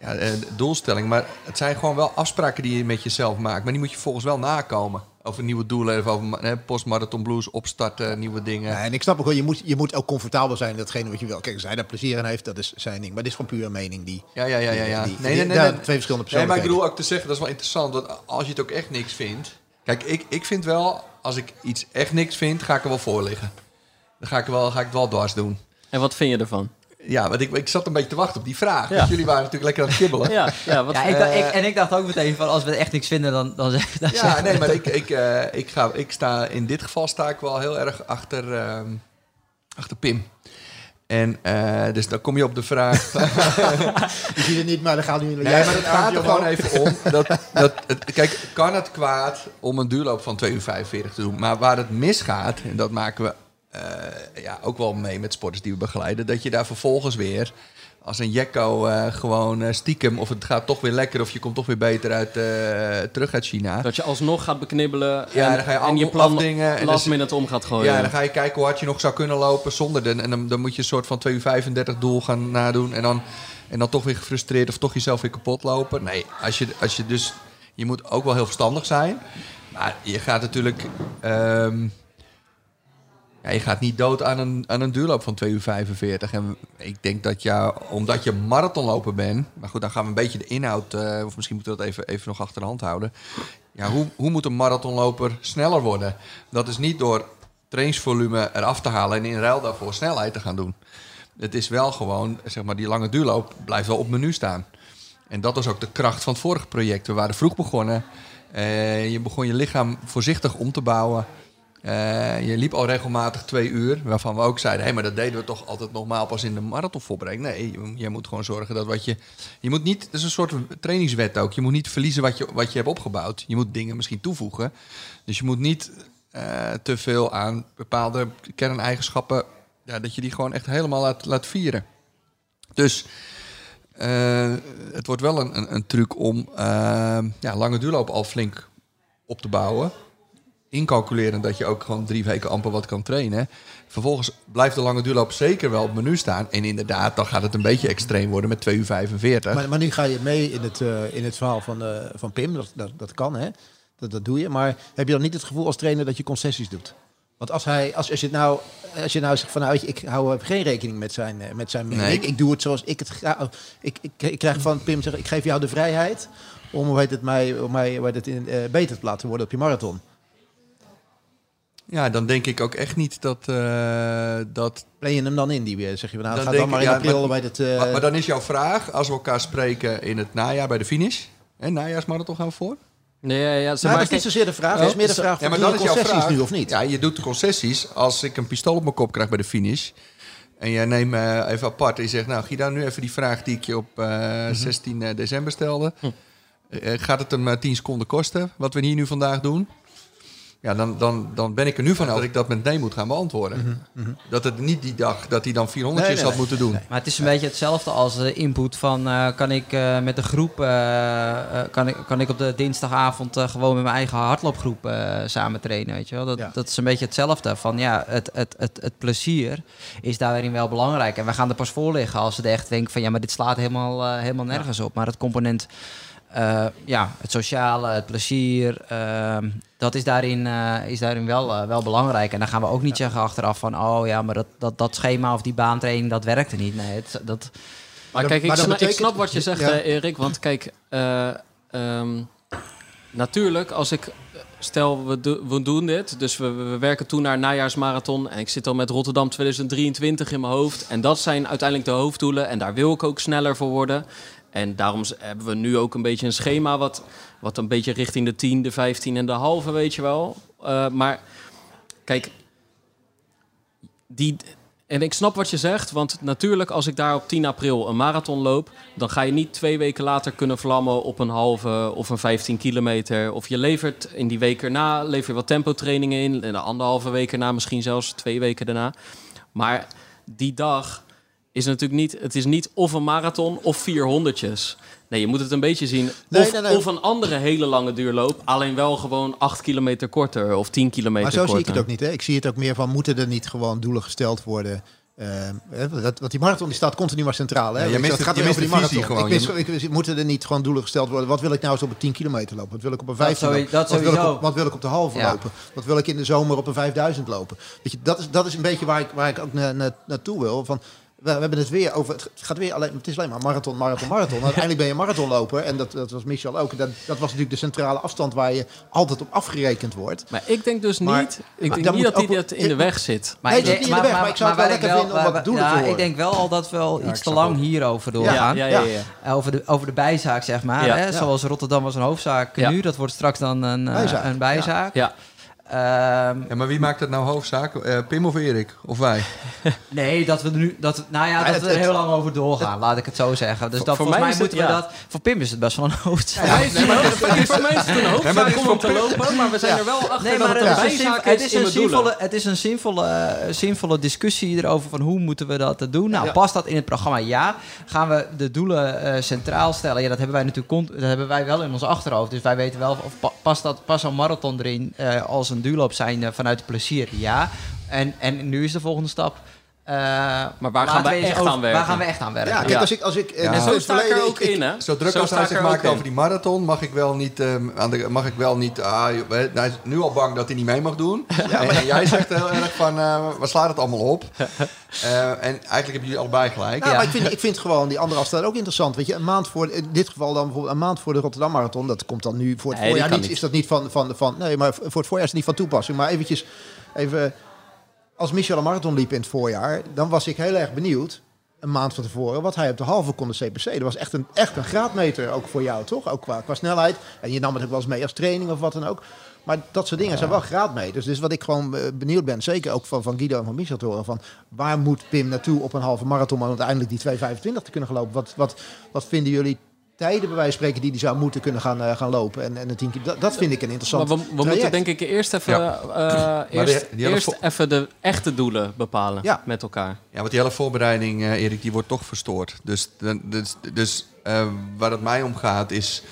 Ja, eh, doelstelling. Maar het zijn gewoon wel afspraken die je met jezelf maakt. Maar die moet je volgens wel nakomen. Over nieuwe doelen, of over eh, postmarathon blues, opstarten, nieuwe dingen. Ja, en ik snap ook wel, je moet, je moet ook comfortabel zijn in datgene wat je wil. Kijk, als hij daar plezier in heeft, dat is zijn ding. Maar dit is gewoon puur een mening die... Ja, ja, ja, ja. ja. die- nee, die- nee, nee. Twee verschillende Nee, maar ik bedoel ook te zeggen, dat is wel interessant. Want als je het ook echt niks vindt. Kijk, ik, ik vind wel, als ik iets echt niks vind, ga ik er wel voor liggen. Dan ga ik, er wel, ga ik het wel dwars doen. En wat vind je ervan? Ja, want ik, ik zat een beetje te wachten op die vraag. Ja. Want jullie waren natuurlijk lekker aan het kibbelen. Ja, Ja, ja, wat Ja, ik, dacht- ik, en ik dacht ook meteen van als we echt niks vinden, dan, dan zeg dan zeg- nee, maar ik, ik, eh, ik, ga, ik sta, in dit geval sta ik wel heel erg achter, ehm, achter Pim. En eh, dus dan kom je op de vraag. Je ziet het niet, maar dan gaat nu... Nee, maar het gaat er gewoon even om. Dat, dat het, kijk, kan het kwaad om een duurloop van 2 uur 45 te doen? Maar waar het misgaat, en dat maken we eh, ja, ook wel mee met sporters die we begeleiden, dat je daar vervolgens weer als een jekko eh, gewoon eh, stiekem, of het gaat toch weer lekker, of je komt toch weer beter uit, terug uit China. Dat je alsnog gaat beknibbelen Ja, en, dan ga je en je plan afdingen dus- om gaat gooien. Ja, dan ga je kijken hoe hard je nog zou kunnen lopen zonder de. En dan, dan moet je een soort van 2 uur 35 doel gaan nadoen. En dan, en dan toch weer gefrustreerd of toch jezelf weer kapot lopen. Nee, als je, als je dus. Je moet ook wel heel verstandig zijn. Maar je gaat natuurlijk. ehm, Je gaat niet dood aan een, aan een duurloop van 2 uur 45. En ik denk dat ja, omdat je marathonloper bent... Maar goed, dan gaan we een beetje de inhoud... eh, of misschien moeten we dat even, even nog achter de hand houden. Ja, hoe, hoe moet een marathonloper sneller worden? Dat is niet door trainingsvolume eraf te halen... en in ruil daarvoor snelheid te gaan doen. Het is wel gewoon, zeg maar, die lange duurloop blijft wel op menu staan. En dat was ook de kracht van het vorige project. We waren vroeg begonnen. Eh, je begon je lichaam voorzichtig om te bouwen. Eh, je liep al regelmatig twee uur, waarvan we ook zeiden: hé, maar dat deden we toch altijd normaal pas in de marathonvoorbereiding. Nee, je, moet gewoon zorgen dat wat je. Je moet niet, dat is een soort trainingswet ook. Je moet niet verliezen wat je, wat je hebt opgebouwd. Je moet dingen misschien toevoegen. Dus je moet niet eh, te veel aan bepaalde kerneigenschappen. Ja, dat je die gewoon echt helemaal laat, laat vieren. Dus eh, het wordt wel een, een, een truc om ja, lange duurloop al flink op te bouwen. Incalculeren dat je ook gewoon drie weken amper wat kan trainen. Vervolgens blijft de lange duurloop zeker wel op menu staan. En inderdaad, dan gaat het een beetje extreem worden met 2 uur 45. Maar, maar nu ga je mee in het, eh, in het verhaal van, eh, van Pim. Dat, dat, dat kan, hè? Dat, dat doe je. Maar heb je dan niet het gevoel als trainer dat je concessies doet? Want als, hij, als, als, je, nou, als je nou zegt van nou, je, ik hou geen rekening met zijn, eh, met zijn mening. Nee. Ik, ik doe het zoals ik het ga. Ik, ik, ik krijg van Pim zeggen, ik geef jou de vrijheid om hoe heet het, mij, om mij hoe heet het, in, beter te laten worden op je marathon. Ja, dan denk ik ook echt niet dat... eh, dat Plan je hem dan in die weer? Zeg je van nou, Dan ga denk dan maar in ja, april maar- bij het... eh, maar, maar dan is jouw vraag, als we elkaar spreken in het najaar bij de finish... Hè, najaarsmarathon gaan we voor? Nee, ja, ja, zeg nou, maar, dat is niet zozeer de vraag. Het is meer de vraag Ja, van maar doe dan je is jouw concessies vraag... nu of niet? Ja, je doet concessies. Als ik een pistool op mijn kop krijg bij de finish... en jij neemt me even apart en je zegt... nou, Guido, nu even die vraag die ik je op eh, Mhm. 16 december stelde. Hm. Eh, gaat het hem eh, 10 seconden kosten, wat we hier nu vandaag doen? Ja, dan, dan, dan ben ik er nu van dat ik dat met nee moet gaan beantwoorden. Dat het niet die dag, dat hij dan 400 Mhm, Nee, nee, had moeten doen. Maar het is een beetje hetzelfde als de input van... eh, kan ik eh, met de groep... eh, eh, kan, ik, kan ik op de dinsdagavond eh, gewoon met mijn eigen hardloopgroep eh, samen trainen, weet je wel? Dat, Ja. dat is een beetje hetzelfde. Van ja, het, het, het, het plezier is daarin wel belangrijk. En we gaan er pas voor liggen als we er echt denken van... ja, maar dit slaat helemaal, helemaal nergens op. Maar het component... eh, ja, het sociale, het plezier, ehm, dat is daarin, eh, is daarin wel, eh, wel belangrijk. En dan gaan we ook niet zeggen achteraf van... oh ja, maar dat, dat, dat schema of die baantraining, dat werkte niet. Nee, het, dat, Maar kijk, ik, maar dat sna- ik betekent- snap wat je zegt, Ja. Erik. Want kijk, eh, ehm, natuurlijk, als ik... Stel, we, do- we doen dit. Dus we, we werken toe naar een najaarsmarathon. En ik zit al met Rotterdam 2023 in mijn hoofd. En dat zijn uiteindelijk de hoofddoelen. En daar wil ik ook sneller voor worden. En daarom hebben we nu ook een beetje een schema... wat, wat een beetje richting de 10, de 15 en de halve, weet je wel. Eh, maar kijk, die, en ik snap wat je zegt, want natuurlijk als ik daar op 10 april een marathon loop, dan ga je niet twee weken later kunnen vlammen op een halve of een 15 kilometer. Of je levert in die week erna, lever je wat tempotrainingen in, en de anderhalve week erna, misschien zelfs twee weken daarna. Maar die dag is natuurlijk niet, het is niet of een marathon of vier honderdjes. Nee, je moet het een beetje zien. Of, nee, nee. of een andere hele lange duurloop, alleen wel gewoon 8 kilometer korter of 10 kilometer Maar zo korter. zie ik het ook niet. Hè? Ik zie het ook meer van, moeten er niet gewoon doelen gesteld worden? Hè, dat, want die marathon die staat continu maar centraal. Hè? Ja, je mist het gaat je over die marathon. gewoon. Ik wist, ik wist- moeten er niet gewoon doelen gesteld worden? Wat wil ik nou eens op een 10 kilometer lopen? Wat wil ik op een 15 sowie- lopen? dat wat, wil ik sowieso. op, wat wil ik op de halve Ja. lopen? Wat wil ik in de zomer op een 5000 lopen? Weet je, dat, is, dat is een beetje waar ik, waar ik ook na, na- naartoe wil. Van, we, we hebben het weer over. Het gaat weer alleen. Het is alleen maar marathon, marathon, marathon. Uiteindelijk ben je marathonloper. En dat, dat was Michel ook. Dat, dat was natuurlijk de centrale afstand waar je altijd op afgerekend wordt. Maar ik denk dus Maar- niet, ik maar denk niet dat die ook- dat in de weg zit. Nee, het zit niet in de weg, maar ik zou het wel lekker vinden om wat doelen ja. Ik denk wel al dat we Ja, iets ik te lang ook. hierover doorgaan. Ja, ja, ja. ja. Over, de, over de bijzaak, zeg maar. Ja. Hè? Ja. Zoals Rotterdam was een hoofdzaak Ja. nu. Dat wordt straks dan een eh, Bijzaak. een bijzaak. Ja. Ehm, Ja, maar wie maakt het nou hoofdzaak? Eh, Pim of Erik? Of wij? nee, dat we er nu, dat, nou ja, dat het- we er het- heel lang over doorgaan, laat ik het zo zeggen. Dus Voor- dat, voor volgens mij mij is het- moeten we ja. dat. Voor Pim is het best wel een hoofdzaak. Voor mij is het een hoofd- voor mij is het een Nee, maar hoofdzaak is om te lopen, maar we zijn er wel achter Nee, dat maar het het een is een, het is een zinvolle, het is een zinvolle, eh, zinvolle discussie erover van hoe moeten we dat doen. Nou, Ja. past dat in het programma? Ja. Gaan we de doelen eh, centraal stellen? Ja, dat hebben wij natuurlijk dat hebben wij wel in ons achterhoofd. Dus wij weten wel of pa- past dat past een marathon erin eh, als een duurloop zijn eh, vanuit plezier? Ja. En, en nu is de volgende stap. Eh, Maar waar gaan we echt over- aan werken? Waar gaan we echt aan werken? Ja, kijk, Ja. als ik... Als ik eh, Ja. En zo sta ik er ook ik- in, hè? Zo druk Zo als hij ik zich maakt over die marathon, mag ik wel niet, ehm, aan de, mag ik wel niet, ah, hij is nu al bang dat hij niet mee mag doen. en, en jij zegt heel erg van, eh we slaan het allemaal op. Eh, en eigenlijk hebben jullie allebei gelijk. Nou, Ja. maar ik vind, ik vind gewoon die andere afstand ook interessant. Weet je, een maand voor, in dit geval dan bijvoorbeeld een maand voor de Rotterdam Marathon. Dat komt dan nu voor het Nee, voorjaar kan niet. niet. Is dat niet van, van, van, nee, maar voor het voorjaar is het niet van toepassing. Maar eventjes, even, als Michel een marathon liep in het voorjaar, dan was ik heel erg benieuwd, een maand van tevoren, wat hij op de halve kon de CPC. Dat was echt een, echt een graadmeter ook voor jou, toch? Ook qua, qua snelheid. En je nam het ook wel eens mee als training of wat dan ook. Maar dat soort dingen zijn wel graadmeters. Dus wat ik gewoon eh, benieuwd ben, zeker ook van, van Guido en van Michel te horen, van waar moet Pim naartoe op een halve marathon om uiteindelijk die 2,25 te kunnen gaan lopen? Wat, wat, wat vinden jullie tijden bij wijze van spreken die die zou moeten kunnen gaan, eh, gaan lopen? En, en een 10 keer, dat, dat vind ik een Maar interessant we, we moeten denk ik eerst even, Ja. eh, eerst, die- die hele eerst even de echte doelen bepalen Ja. met elkaar. Ja, want die hele voorbereiding, eh, Erik, die wordt toch verstoord. Dus, dus, dus eh, waar het mij om gaat is...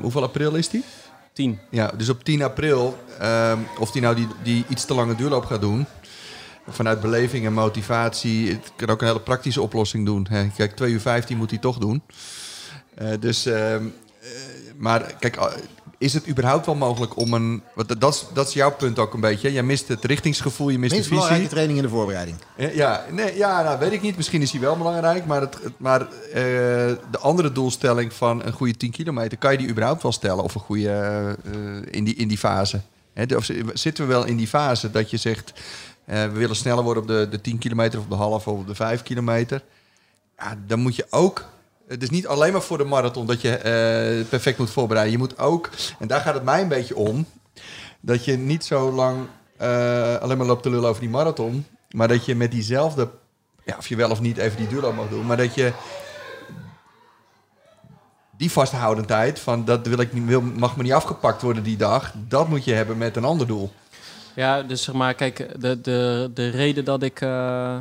hoeveel april is die? 10. Ja, dus op 10 april, ehm, of die nou die, die iets te lange duurloop gaat doen... vanuit beleving en motivatie... het kan ook een hele praktische oplossing doen. Hè. Kijk, 2 uur 15 moet hij toch doen. Eh, dus, ehm, eh, maar kijk, eh, is het überhaupt wel mogelijk om een... Want dat, dat, is, dat is jouw punt ook een beetje. Jij mist het richtingsgevoel, je mist de visie. belangrijke training in de voorbereiding. Ja, nee, ja nou, weet ik niet. Misschien is hij wel belangrijk. Maar, het, het- maar de andere doelstelling van een goede 10 kilometer... kan je die überhaupt wel stellen? Of een goede in, die, in die fase? Of zi- zitten we wel in die fase dat je zegt... eh, we willen sneller worden op de, de 10 kilometer... of op de half of de 5 kilometer. Ja, dan moet je ook... Het is niet alleen maar voor de marathon dat je eh, perfect moet voorbereiden. Je moet ook, en daar gaat het mij een beetje om... dat je niet zo lang eh, alleen maar loopt te lullen over die marathon... maar dat je met diezelfde ja, of je wel of niet even die duurloop mag doen, maar dat je die vasthoudendheid van dat wil ik wil, mag me niet afgepakt worden die dag, dat moet je hebben met een ander doel. Ja, dus zeg maar, kijk, de, de, de reden dat ik eh,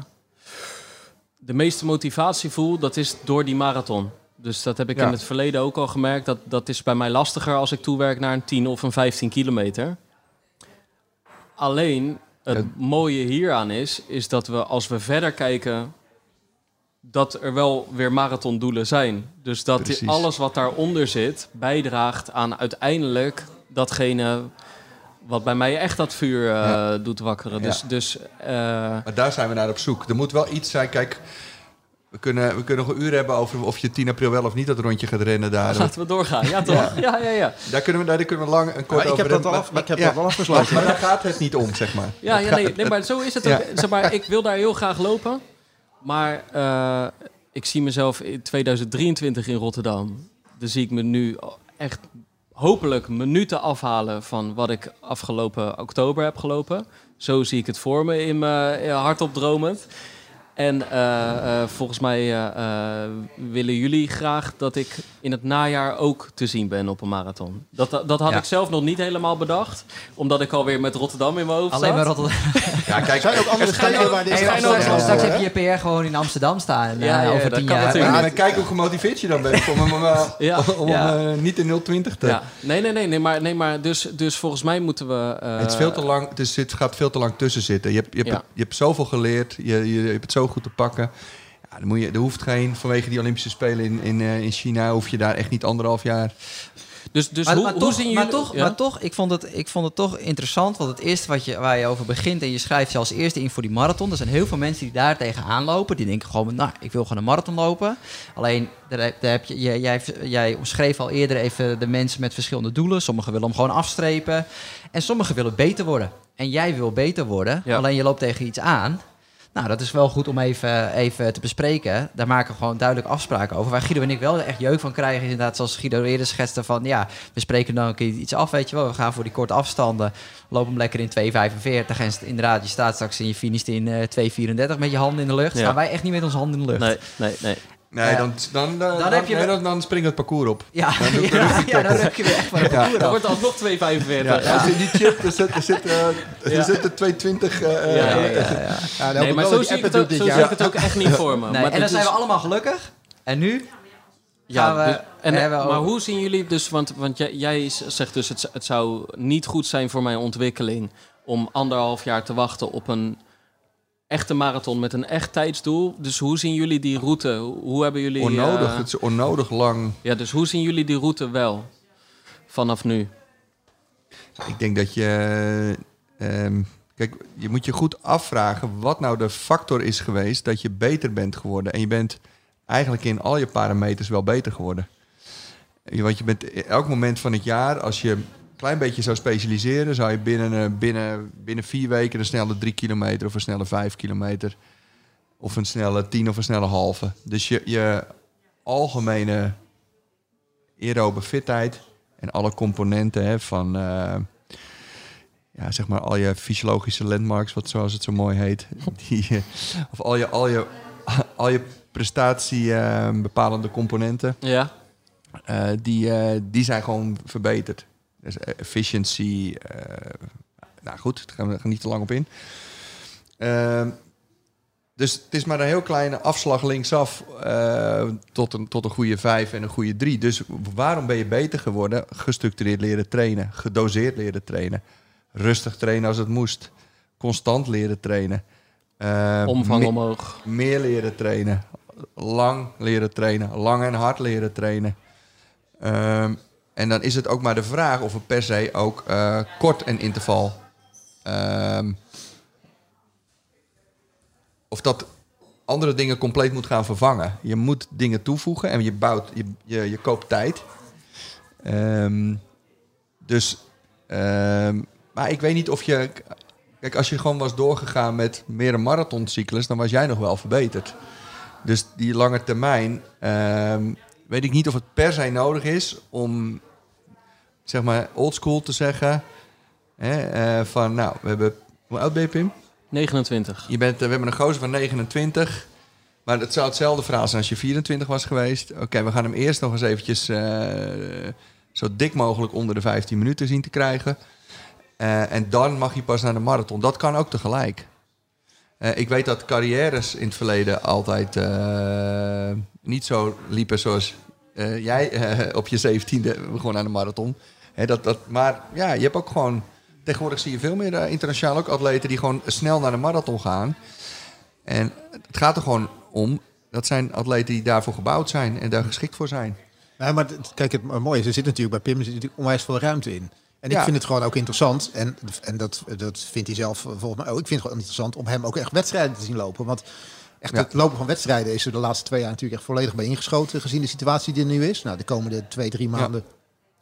de meeste motivatie voel, dat is door die marathon. Dus dat heb ik Ja. in het verleden ook al gemerkt. Dat, dat is bij mij lastiger als ik toewerk naar een 10 of een 15 kilometer. Alleen, het mooie hieraan is, is dat we als we verder kijken, dat er wel weer marathondoelen zijn. Dus dat Precies. alles wat daaronder zit, bijdraagt aan uiteindelijk datgene wat bij mij echt dat vuur eh, Ja. doet wakkeren. Ja. Dus, dus eh, Maar daar zijn we naar op zoek. Er moet wel iets zijn, kijk, we kunnen, we kunnen nog een uur hebben over of je 10 april wel of niet dat rondje gaat rennen daar. laten we doorgaan. Ja, toch? Ja, ja, ja. Daar kunnen we, daar kunnen we lang en kort Maar ik over heb dat al af- Maar- ik heb ja. dat al afgesloten. Maar, maar daar gaat het niet om, zeg maar. Ja, ja nee, nee, maar zo is het Ja. ook. Zeg maar, ik wil daar heel graag lopen. Maar eh, ik zie mezelf in 2023 in Rotterdam. Dan zie ik me nu echt hopelijk minuten afhalen van wat ik afgelopen oktober heb gelopen. Zo zie ik het voor me in mijn ja, hardop dromend. En eh, eh, volgens mij eh, willen jullie graag dat ik in het najaar ook te zien ben op een marathon. Dat, dat had Ja. ik zelf nog niet helemaal bedacht. Omdat ik alweer met Rotterdam in mijn hoofd Alleen zat. maar Rotterdam. Ja, kijk, Er zijn ook andere Er schijnen steden waar dit Hey, straks, straks heb je PR gewoon in Amsterdam staan. Ja, ja, over dat tien kan jaar. natuurlijk. Ja, en kijk hoe gemotiveerd je dan bent om hem, om hem eh, niet in 020 te... Ja. Nee, nee, nee, nee, maar, nee, maar dus, dus volgens mij moeten we. eh, het, is veel te lang, het, is, het gaat veel te lang tussen zitten. Je hebt, je hebt, Ja. je hebt zoveel geleerd, je, je, je hebt het zo goed te pakken. Ja, dan moet je, er hoeft geen, vanwege die Olympische Spelen in, in, eh, in China, hoef je daar echt niet anderhalf jaar. Dus, dus maar, hoe, maar hoe toch, zien jullie... maar toch, ja? maar toch ik, vond het, ik vond het toch interessant. Want het eerste wat je, waar je over begint en je schrijft je als eerste in voor die marathon. Er zijn heel veel mensen die daar tegenaan lopen. Die denken gewoon, nou, ik wil gewoon een marathon lopen. Alleen, daar, heb- daar heb je, jij, jij, jij omschreef al eerder even de mensen met verschillende doelen. Sommigen willen hem gewoon afstrepen. En sommigen willen beter worden. En jij wil beter worden. Ja. Alleen je loopt tegen iets aan. Nou, dat is wel goed om even, even te bespreken. Daar maken we gewoon duidelijk afspraken over. Waar Guido en ik wel echt jeuk van krijgen, is inderdaad, zoals Guido eerder schetste, van ja, we spreken dan een keer iets af, weet je wel. We gaan voor die korte afstanden, lopen hem lekker in 2,45 en inderdaad, je staat straks en je finisht in eh 2,34 met je handen in de lucht. Ja. Staan wij echt niet met onze handen in de lucht. Nee, nee, nee. Nee, dan, dan, dan, dan, heb je nee, dan, dan springt het parcours op. Ja, ja, ja, dan heb je weer echt van het parcours Dan wordt het alsnog 2,45. Ja, Ja. Als in die chip, er zit, er zit, eh, er Ja. zit er 220. eh, eh, Ja, ja, ja. Ja, dan hoop Nee, maar zo zie, je ik het ook, doet zo dit zie ik jaar. het ook echt niet voor me. Nee, maar en dan zijn we allemaal gelukkig. En nu? Ja, gaan we- dus- en, hebben we maar ook- hoe zien jullie dus, want, want jij, jij zegt dus het, het zou niet goed zijn voor mijn ontwikkeling om anderhalf jaar te wachten op een echte marathon met een echt tijdsdoel. Dus hoe zien jullie die route? Hoe hebben jullie... Onnodig, eh, het is onnodig lang. ja, dus hoe zien jullie die route wel vanaf nu? Ik denk dat je... ehm, kijk, je moet je goed afvragen wat nou de factor is geweest dat je beter bent geworden. En je bent eigenlijk in al je parameters wel beter geworden. Want je bent elk moment van het jaar, als je klein beetje zou specialiseren, zou je binnen, eh, binnen, binnen vier weken een snelle drie kilometer of een snelle vijf kilometer of een snelle tien of een snelle halve. Dus je, je algemene aerobe fitheid en alle componenten hè, van eh, ja, zeg maar al je fysiologische landmarks, wat zoals het zo mooi heet, die, eh, of al je, al je, al je prestatie eh, bepalende componenten, Ja? die, die zijn gewoon verbeterd. Dus eh, efficiency, eh, nou goed, daar gaan we niet te lang op in. Ehm, dus het is maar een heel kleine afslag linksaf eh, tot, een, tot een goede vijf en een goede drie. Dus waarom ben je beter geworden? Gestructureerd leren trainen, gedoseerd leren trainen, rustig trainen als het moest, constant leren trainen. Eh, Omvang me- omhoog. meer leren trainen. Lang leren trainen. Lang en hard leren trainen. Ehm, en dan is het ook maar de vraag of we per se ook eh, kort en interval. ehm, of dat andere dingen compleet moet gaan vervangen. Je moet dingen toevoegen en je bouwt, je, je, je koopt tijd. Ehm, dus, ehm, maar ik weet niet of je. Kijk, als je gewoon was doorgegaan met meer een marathoncyclus, dan was jij nog wel verbeterd. Dus die lange termijn, weet ik niet of het per se nodig is om, zeg maar, oldschool te zeggen. Hè, eh, van, nou, we hebben. Hoe oud ben je, Pim? 29. Je bent, we hebben een gozer van 29. Maar het zou hetzelfde verhaal zijn als je 24 was geweest. Oké, we gaan hem eerst nog eens eventjes eh, zo dik mogelijk onder de 15 minuten zien te krijgen. Eh, en dan mag je pas naar de marathon. Dat kan ook tegelijk. Ik weet dat carrières in het verleden altijd niet zo liepen zoals eh, jij eh, op je 17e begon aan de marathon. Dat, dat, maar ja, je hebt ook gewoon... Tegenwoordig zie je veel meer eh, internationaal ook atleten die gewoon snel naar de marathon gaan. En het gaat er gewoon om. Dat zijn atleten die daarvoor gebouwd zijn en daar geschikt voor zijn. Nee, maar kijk, het mooie is, er zit natuurlijk bij Pim er zit natuurlijk onwijs veel ruimte in. En ik Ja. vind het gewoon ook interessant. En, en dat, dat vindt hij zelf volgens mij ook. Ik vind het gewoon interessant om hem ook echt wedstrijden te zien lopen. Want echt het lopen van wedstrijden is er de laatste twee jaar natuurlijk echt volledig bij ingeschoten. Gezien de situatie die er nu is. Nou, de komende twee, drie maanden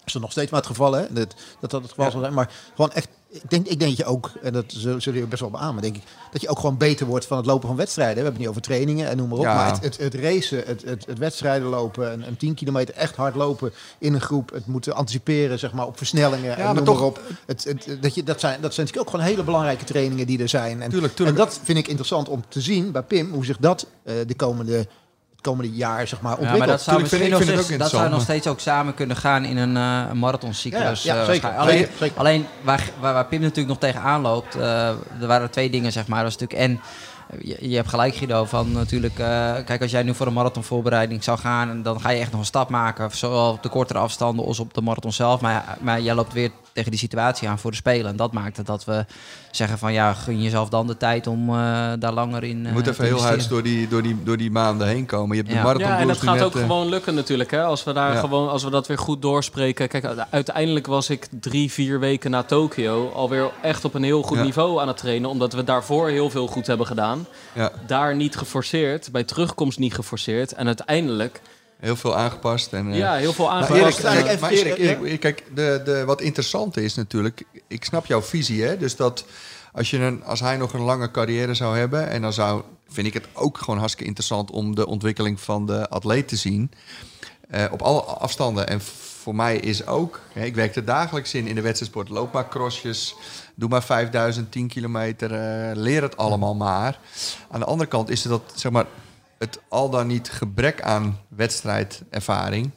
is er nog steeds maar het geval. Hè? Dat, dat dat het geval zal zijn. Maar gewoon echt, ik denk, ik denk dat je ook, en dat zullen jullie best wel beamen, denk ik, dat je ook gewoon beter wordt van het lopen van wedstrijden. We hebben het niet over trainingen en noem maar op. Ja. Maar het, het, het racen, het, het, het wedstrijden lopen, een, een 10 kilometer echt hard lopen in een groep. Het moeten anticiperen zeg maar, op versnellingen en maar noem toch- maar op. Het, het, dat, je, dat, zijn, dat zijn natuurlijk ook gewoon hele belangrijke trainingen die er zijn. En, Tuurlijk, tuurlijk. en dat vind ik interessant om te zien bij Pim, hoe zich dat eh, de komende, komende jaar zeg maar, Ja, ontwikkelt. maar dat zou, Tuurlijk vind misschien nog, vind steeds, dat zou nog steeds ook samen kunnen gaan in een, een marathoncyclus. Ja, ja, eh, zeker. Alleen, Zeker, zeker. alleen waar, waar, waar Pim natuurlijk nog tegenaan loopt, eh, er waren twee dingen, zeg maar. Dat is natuurlijk en je, je hebt gelijk, Guido, van natuurlijk... kijk, als jij nu voor een marathonvoorbereiding zou gaan... en dan ga je echt nog een stap maken. Zowel op de kortere afstanden als op de marathon zelf. Maar, maar jij loopt weer tegen die situatie aan voor de Spelen. En dat maakt het dat we zeggen van... ja, gun jezelf dan de tijd om eh, daar langer in Je moet eh, even te heel huids door die, door, die, door die maanden heen komen. Je hebt Ja. de marathon Ja, en dat gaat net, ook eh, gewoon lukken natuurlijk. Hè? Als, we daar Ja. gewoon, als we dat weer goed doorspreken. Kijk, uiteindelijk was ik drie, vier weken na Tokio alweer echt op een heel goed Ja. niveau aan het trainen. Omdat we daarvoor heel veel goed hebben gedaan. Ja, Daar niet geforceerd, bij terugkomst niet geforceerd. En uiteindelijk, heel veel aangepast. En, eh, ja, heel veel Maar aangepast. Erik, even- maar Erik. Erik, kijk, de, de, wat interessant is natuurlijk, ik snap jouw visie, hè? Dus dat als, je een, als hij nog een lange carrière zou hebben, en dan zou, vind ik het ook gewoon hartstikke interessant om de ontwikkeling van de atleet te zien. eh, op alle afstanden. En voor mij is ook, hè, ik werk er dagelijks in in de wedstrijdsport. Loop maar crossjes, doe maar 5000, 10 kilometer, eh, leer het allemaal maar. Aan de andere kant is het dat, zeg maar, het al dan niet gebrek aan wedstrijdervaring.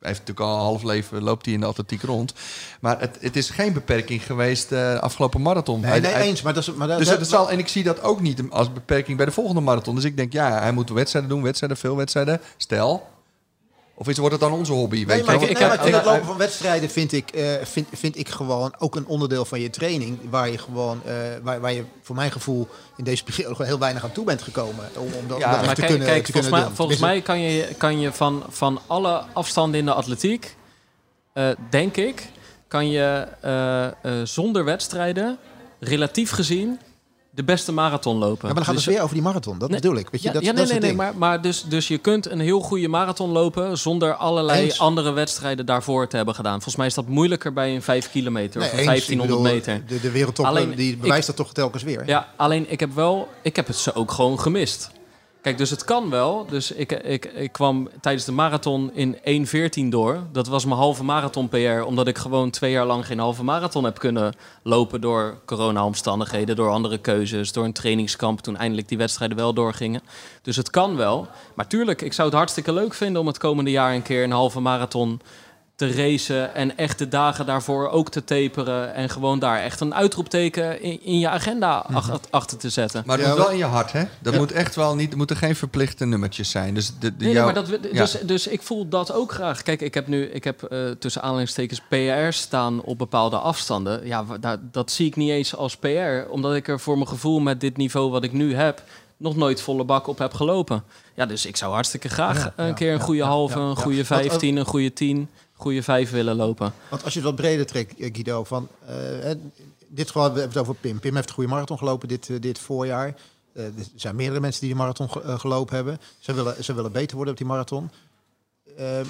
Hij heeft natuurlijk al een half leven loopt hij in de atletiek rond. Maar het, het is geen beperking geweest eh, de afgelopen marathon. Nee, Hij- nee, hij- eens. Maar dat is, maar dat, dus dat- dat zal, en ik zie dat ook niet als beperking bij de volgende marathon. Dus ik denk, ja, hij moet wedstrijden doen, wedstrijden, veel wedstrijden. Stel, Of is, wordt het dan onze hobby? Weet Nee, je ik- nee, ik- het lopen van wedstrijden vind ik, eh, vind, vind ik gewoon ook een onderdeel van je training. Waar je gewoon, eh, waar, waar je voor mijn gevoel in deze periode heel weinig aan toe bent gekomen. Om, om dat, Ja, om dat echt Maar te kijk, kunnen, kijk te volgens, kunnen mij, volgens mij kan je, kan je van, van alle afstanden in de atletiek, eh, denk ik, kan je zonder wedstrijden, relatief gezien, de beste marathon lopen. Ja, maar dan gaat Dus- het weer over die marathon. Dat Nee, bedoel ik. Weet je, ja, dat, ja, dat nee, is nee, nee, maar, maar dus, dus je kunt een heel goede marathon lopen zonder allerlei Eens. andere wedstrijden daarvoor te hebben gedaan. Volgens mij is dat moeilijker bij een 5 kilometer Nee, of een eens. 1500 Ik bedoel, meter. De, de wereldtop Alleen, die ik- bewijst dat toch telkens weer. Ja, alleen ik heb wel, ik heb het ze ook gewoon gemist. Kijk, dus het kan wel. Dus ik, ik, ik kwam tijdens de marathon in 1.14 door. Dat was mijn halve marathon PR, omdat ik gewoon twee jaar lang geen halve marathon heb kunnen lopen door corona-omstandigheden, door andere keuzes, door een trainingskamp toen eindelijk die wedstrijden wel doorgingen. Dus het kan wel. Maar tuurlijk, ik zou het hartstikke leuk vinden om het komende jaar een keer een halve marathon te racen en echt de dagen daarvoor ook te taperen en gewoon daar echt een uitroepteken in, in je agenda ach- achter te zetten. Maar Ja, moet wel in je hart, hè? Dat moet echt wel niet... Er moeten geen verplichte nummertjes zijn. Dus de, de, Nee, maar dat, ja. dus, dus ik voel dat ook graag. Kijk, ik heb nu ik heb, eh, tussen aanhalingstekens PR staan op bepaalde afstanden. Ja, wa- daar- dat zie ik niet eens als PR, omdat ik er voor mijn gevoel met dit niveau wat ik nu heb nog nooit volle bak op heb gelopen. Ja, dus ik zou hartstikke graag Ja, een ja, keer een ja, goede ja, halve, ja, een ja. goede Want, eh, 15, een goede 10, een goede 5 willen lopen. Want als je het wat breder trekt, eh, Guido, van eh, hè, dit geval we hebben het over Pim. Pim heeft een goede marathon gelopen dit, eh, dit voorjaar. Eh, er zijn meerdere mensen die de marathon ge- eh, gelopen hebben. Ze willen, ze willen beter worden op die marathon. Eh, eh,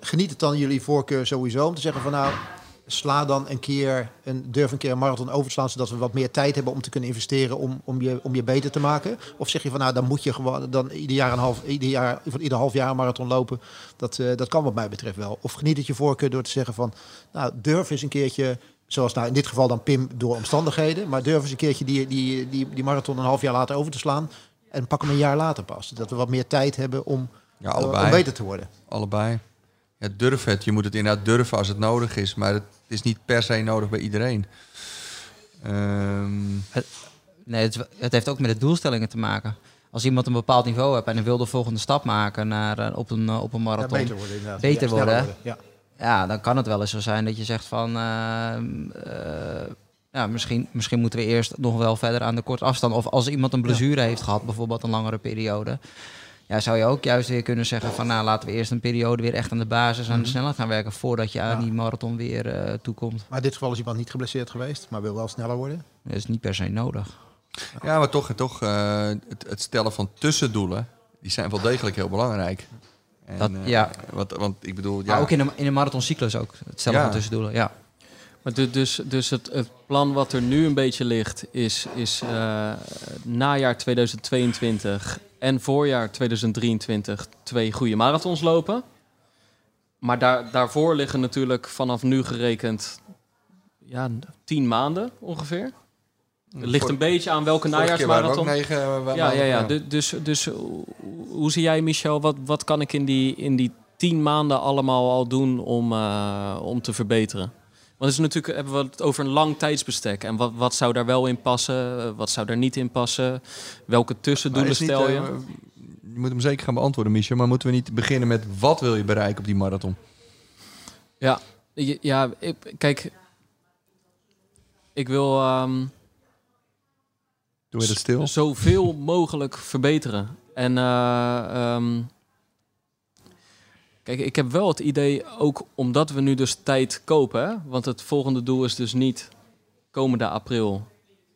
geniet het dan jullie voorkeur sowieso om te zeggen van nou, sla dan een keer, een, durf een keer een marathon over te slaan, zodat we wat meer tijd hebben om te kunnen investeren om, om, je, om je beter te maken? Of zeg je van nou, dan moet je gewoon dan ieder jaar een half, ieder jaar, van ieder half jaar een marathon lopen. Dat, eh, dat kan wat mij betreft wel. Of geniet het je voorkeur door te zeggen van nou, durf eens een keertje, zoals nou in dit geval dan Pim door omstandigheden, maar durf eens een keertje die, die, die, die marathon een half jaar later over te slaan. En pak hem een jaar later pas. Dat we wat meer tijd hebben om, Ja, allebei. om beter te worden. Allebei. Ja, durf het. Je moet het inderdaad durven als het nodig is. Maar het is niet per se nodig bij iedereen. Ehm, Nee, het, is- het heeft ook met de doelstellingen te maken. Als iemand een bepaald niveau heeft en hij wil de volgende stap maken naar, eh, op, een, eh, op een Ja, marathon. beter worden inderdaad. Beter Ja, worden, Ja. Ja, dan kan het wel eens zo zijn dat je zegt van... ehm, eh, ja, misschien, misschien moeten we eerst nog wel verder aan de korte afstand. Of als iemand een blessure heeft gehad, bijvoorbeeld een langere periode... Ja, zou je ook juist weer kunnen zeggen van... nou, laten we eerst een periode weer echt aan de basis aan de snelheid gaan werken... voordat je aan Ja. die marathon weer eh, toekomt. Maar in dit geval is iemand niet geblesseerd geweest, maar wil wel sneller worden. Dat is niet per se nodig. ja, maar toch, toch eh, het, het stellen van tussendoelen... die zijn wel degelijk heel belangrijk. En, Dat- eh, ja. Want, want ik bedoel... Ja, Maar ook in de, in marathoncyclus ook. Het stellen Ja. van tussendoelen, ja. Maar dus, dus het, het plan wat er nu een beetje ligt, is, is eh, najaar 2022 en voorjaar 2023 twee goede marathons lopen. Maar daar, daarvoor liggen natuurlijk vanaf nu gerekend ja, tien maanden ongeveer. Het ligt een beetje aan welke najaarsmarathon. negen, eh, Ja, ja, ja. Du- Dus, dus hoe- hoe zie jij, Michel, wat, wat kan ik in die, in die tien maanden allemaal al doen om, eh, om te verbeteren? Want is natuurlijk, hebben we het over een lang tijdsbestek. En wat, wat zou daar wel in passen? eh, Wat zou daar niet in passen? Welke tussendoelen stel je? eh, je moet hem zeker gaan beantwoorden, Michel. Maar moeten we niet beginnen met wat wil je bereiken op die marathon? Ja, ja ik, kijk. Ik wil ehm, Doe je dat stil? zoveel mogelijk verbeteren. En eh, ehm, kijk, ik heb wel het idee, ook omdat we nu dus tijd kopen, want het volgende doel is dus niet komende april,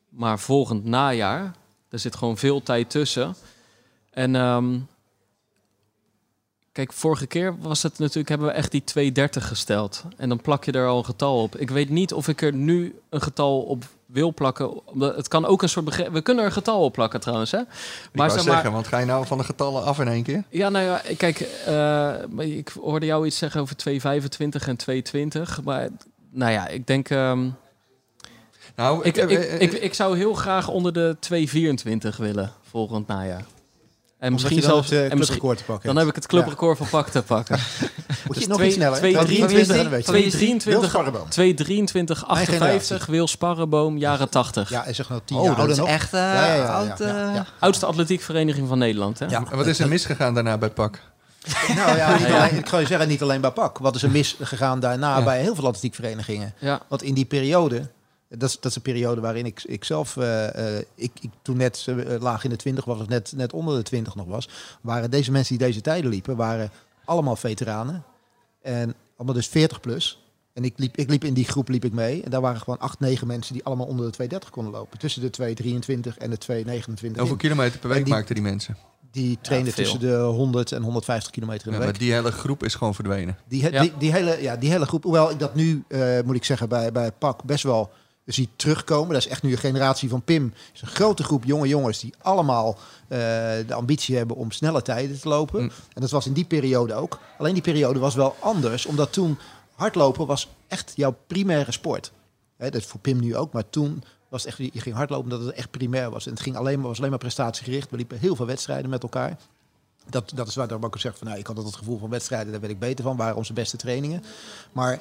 maar volgend najaar. Er zit gewoon veel tijd tussen. En ehm, kijk, vorige keer was het natuurlijk, hebben we echt die 230 gesteld. En dan plak je er al een getal op. Ik weet niet of ik er nu een getal op wil plakken. Omdat Het kan ook een soort begrip. We kunnen er een getal op plakken trouwens. Hè? Ik wou zeg zeggen, want ga je nou van de getallen af in één keer? Ja, nou ja, kijk, eh, maar ik hoorde jou iets zeggen over 225 en 220. Maar nou ja, ik denk. ehm, Nou, ik, eh, ik, eh, ik, ik zou heel graag onder de 224 willen volgend najaar. En misschien Omdat je dan zelfs. het, en misschien, clubrecord te pakken dan hebt. heb ik het clubrecord van pak te pakken. Moet je Dus nog twee- iets sneller? twee- hè? 23, dan weet je. 223, Wil Sparrenboom. 223 Mijn 58 generatie. Wil Sparrenboom, jaren 80. Ja, en zeg nou tien Oh, jaar dat ouder is nog. echt eh, Ja, ja, ja, ja, oud. ja, eh, ja. Oudste atletiekvereniging van Nederland. Hè? Ja. en wat is er misgegaan daarna bij PAK? Nou ja, niet Ja. alleen, ik ga je zeggen, niet alleen bij PAK. Wat is er misgegaan daarna Ja. bij heel veel atletiekverenigingen? Ja. Want in die periode, dat is, dat is een periode waarin ik, ik zelf, eh, eh, ik, ik toen net laag in de 20 was, of net, net onder de 20 nog was, waren deze mensen die deze tijden liepen, waren allemaal veteranen. En allemaal dus 40 plus. En ik liep, ik liep in die groep liep ik mee. En daar waren gewoon acht, negen mensen die allemaal onder de 230 konden lopen. Tussen de 223 en de 229. Hoeveel kilometer per week die- maakten die mensen? Die trainen tussen de 100 en 150 kilometer in Ja, de week. maar die hele groep is gewoon verdwenen. Die, he- Ja. die, die, hele, ja, die hele groep, hoewel ik dat nu, eh, moet ik zeggen, bij, bij PAK best wel zie terugkomen. Dat is echt nu een generatie van Pim. Het is een grote groep jonge jongens die allemaal eh, de ambitie hebben om snelle tijden te lopen. Mm. En dat was in die periode ook. Alleen die periode was wel anders, omdat toen hardlopen was echt jouw primaire sport. Hè, dat is voor Pim nu ook, maar toen was het echt, je ging hardlopen omdat het echt primair was. En het ging alleen maar, was alleen maar prestatiegericht. We liepen heel veel wedstrijden met elkaar. Dat, dat is waar ik ook zeg van, nou, ik had altijd het gevoel van wedstrijden, daar werd ik beter van, waren onze beste trainingen. Maar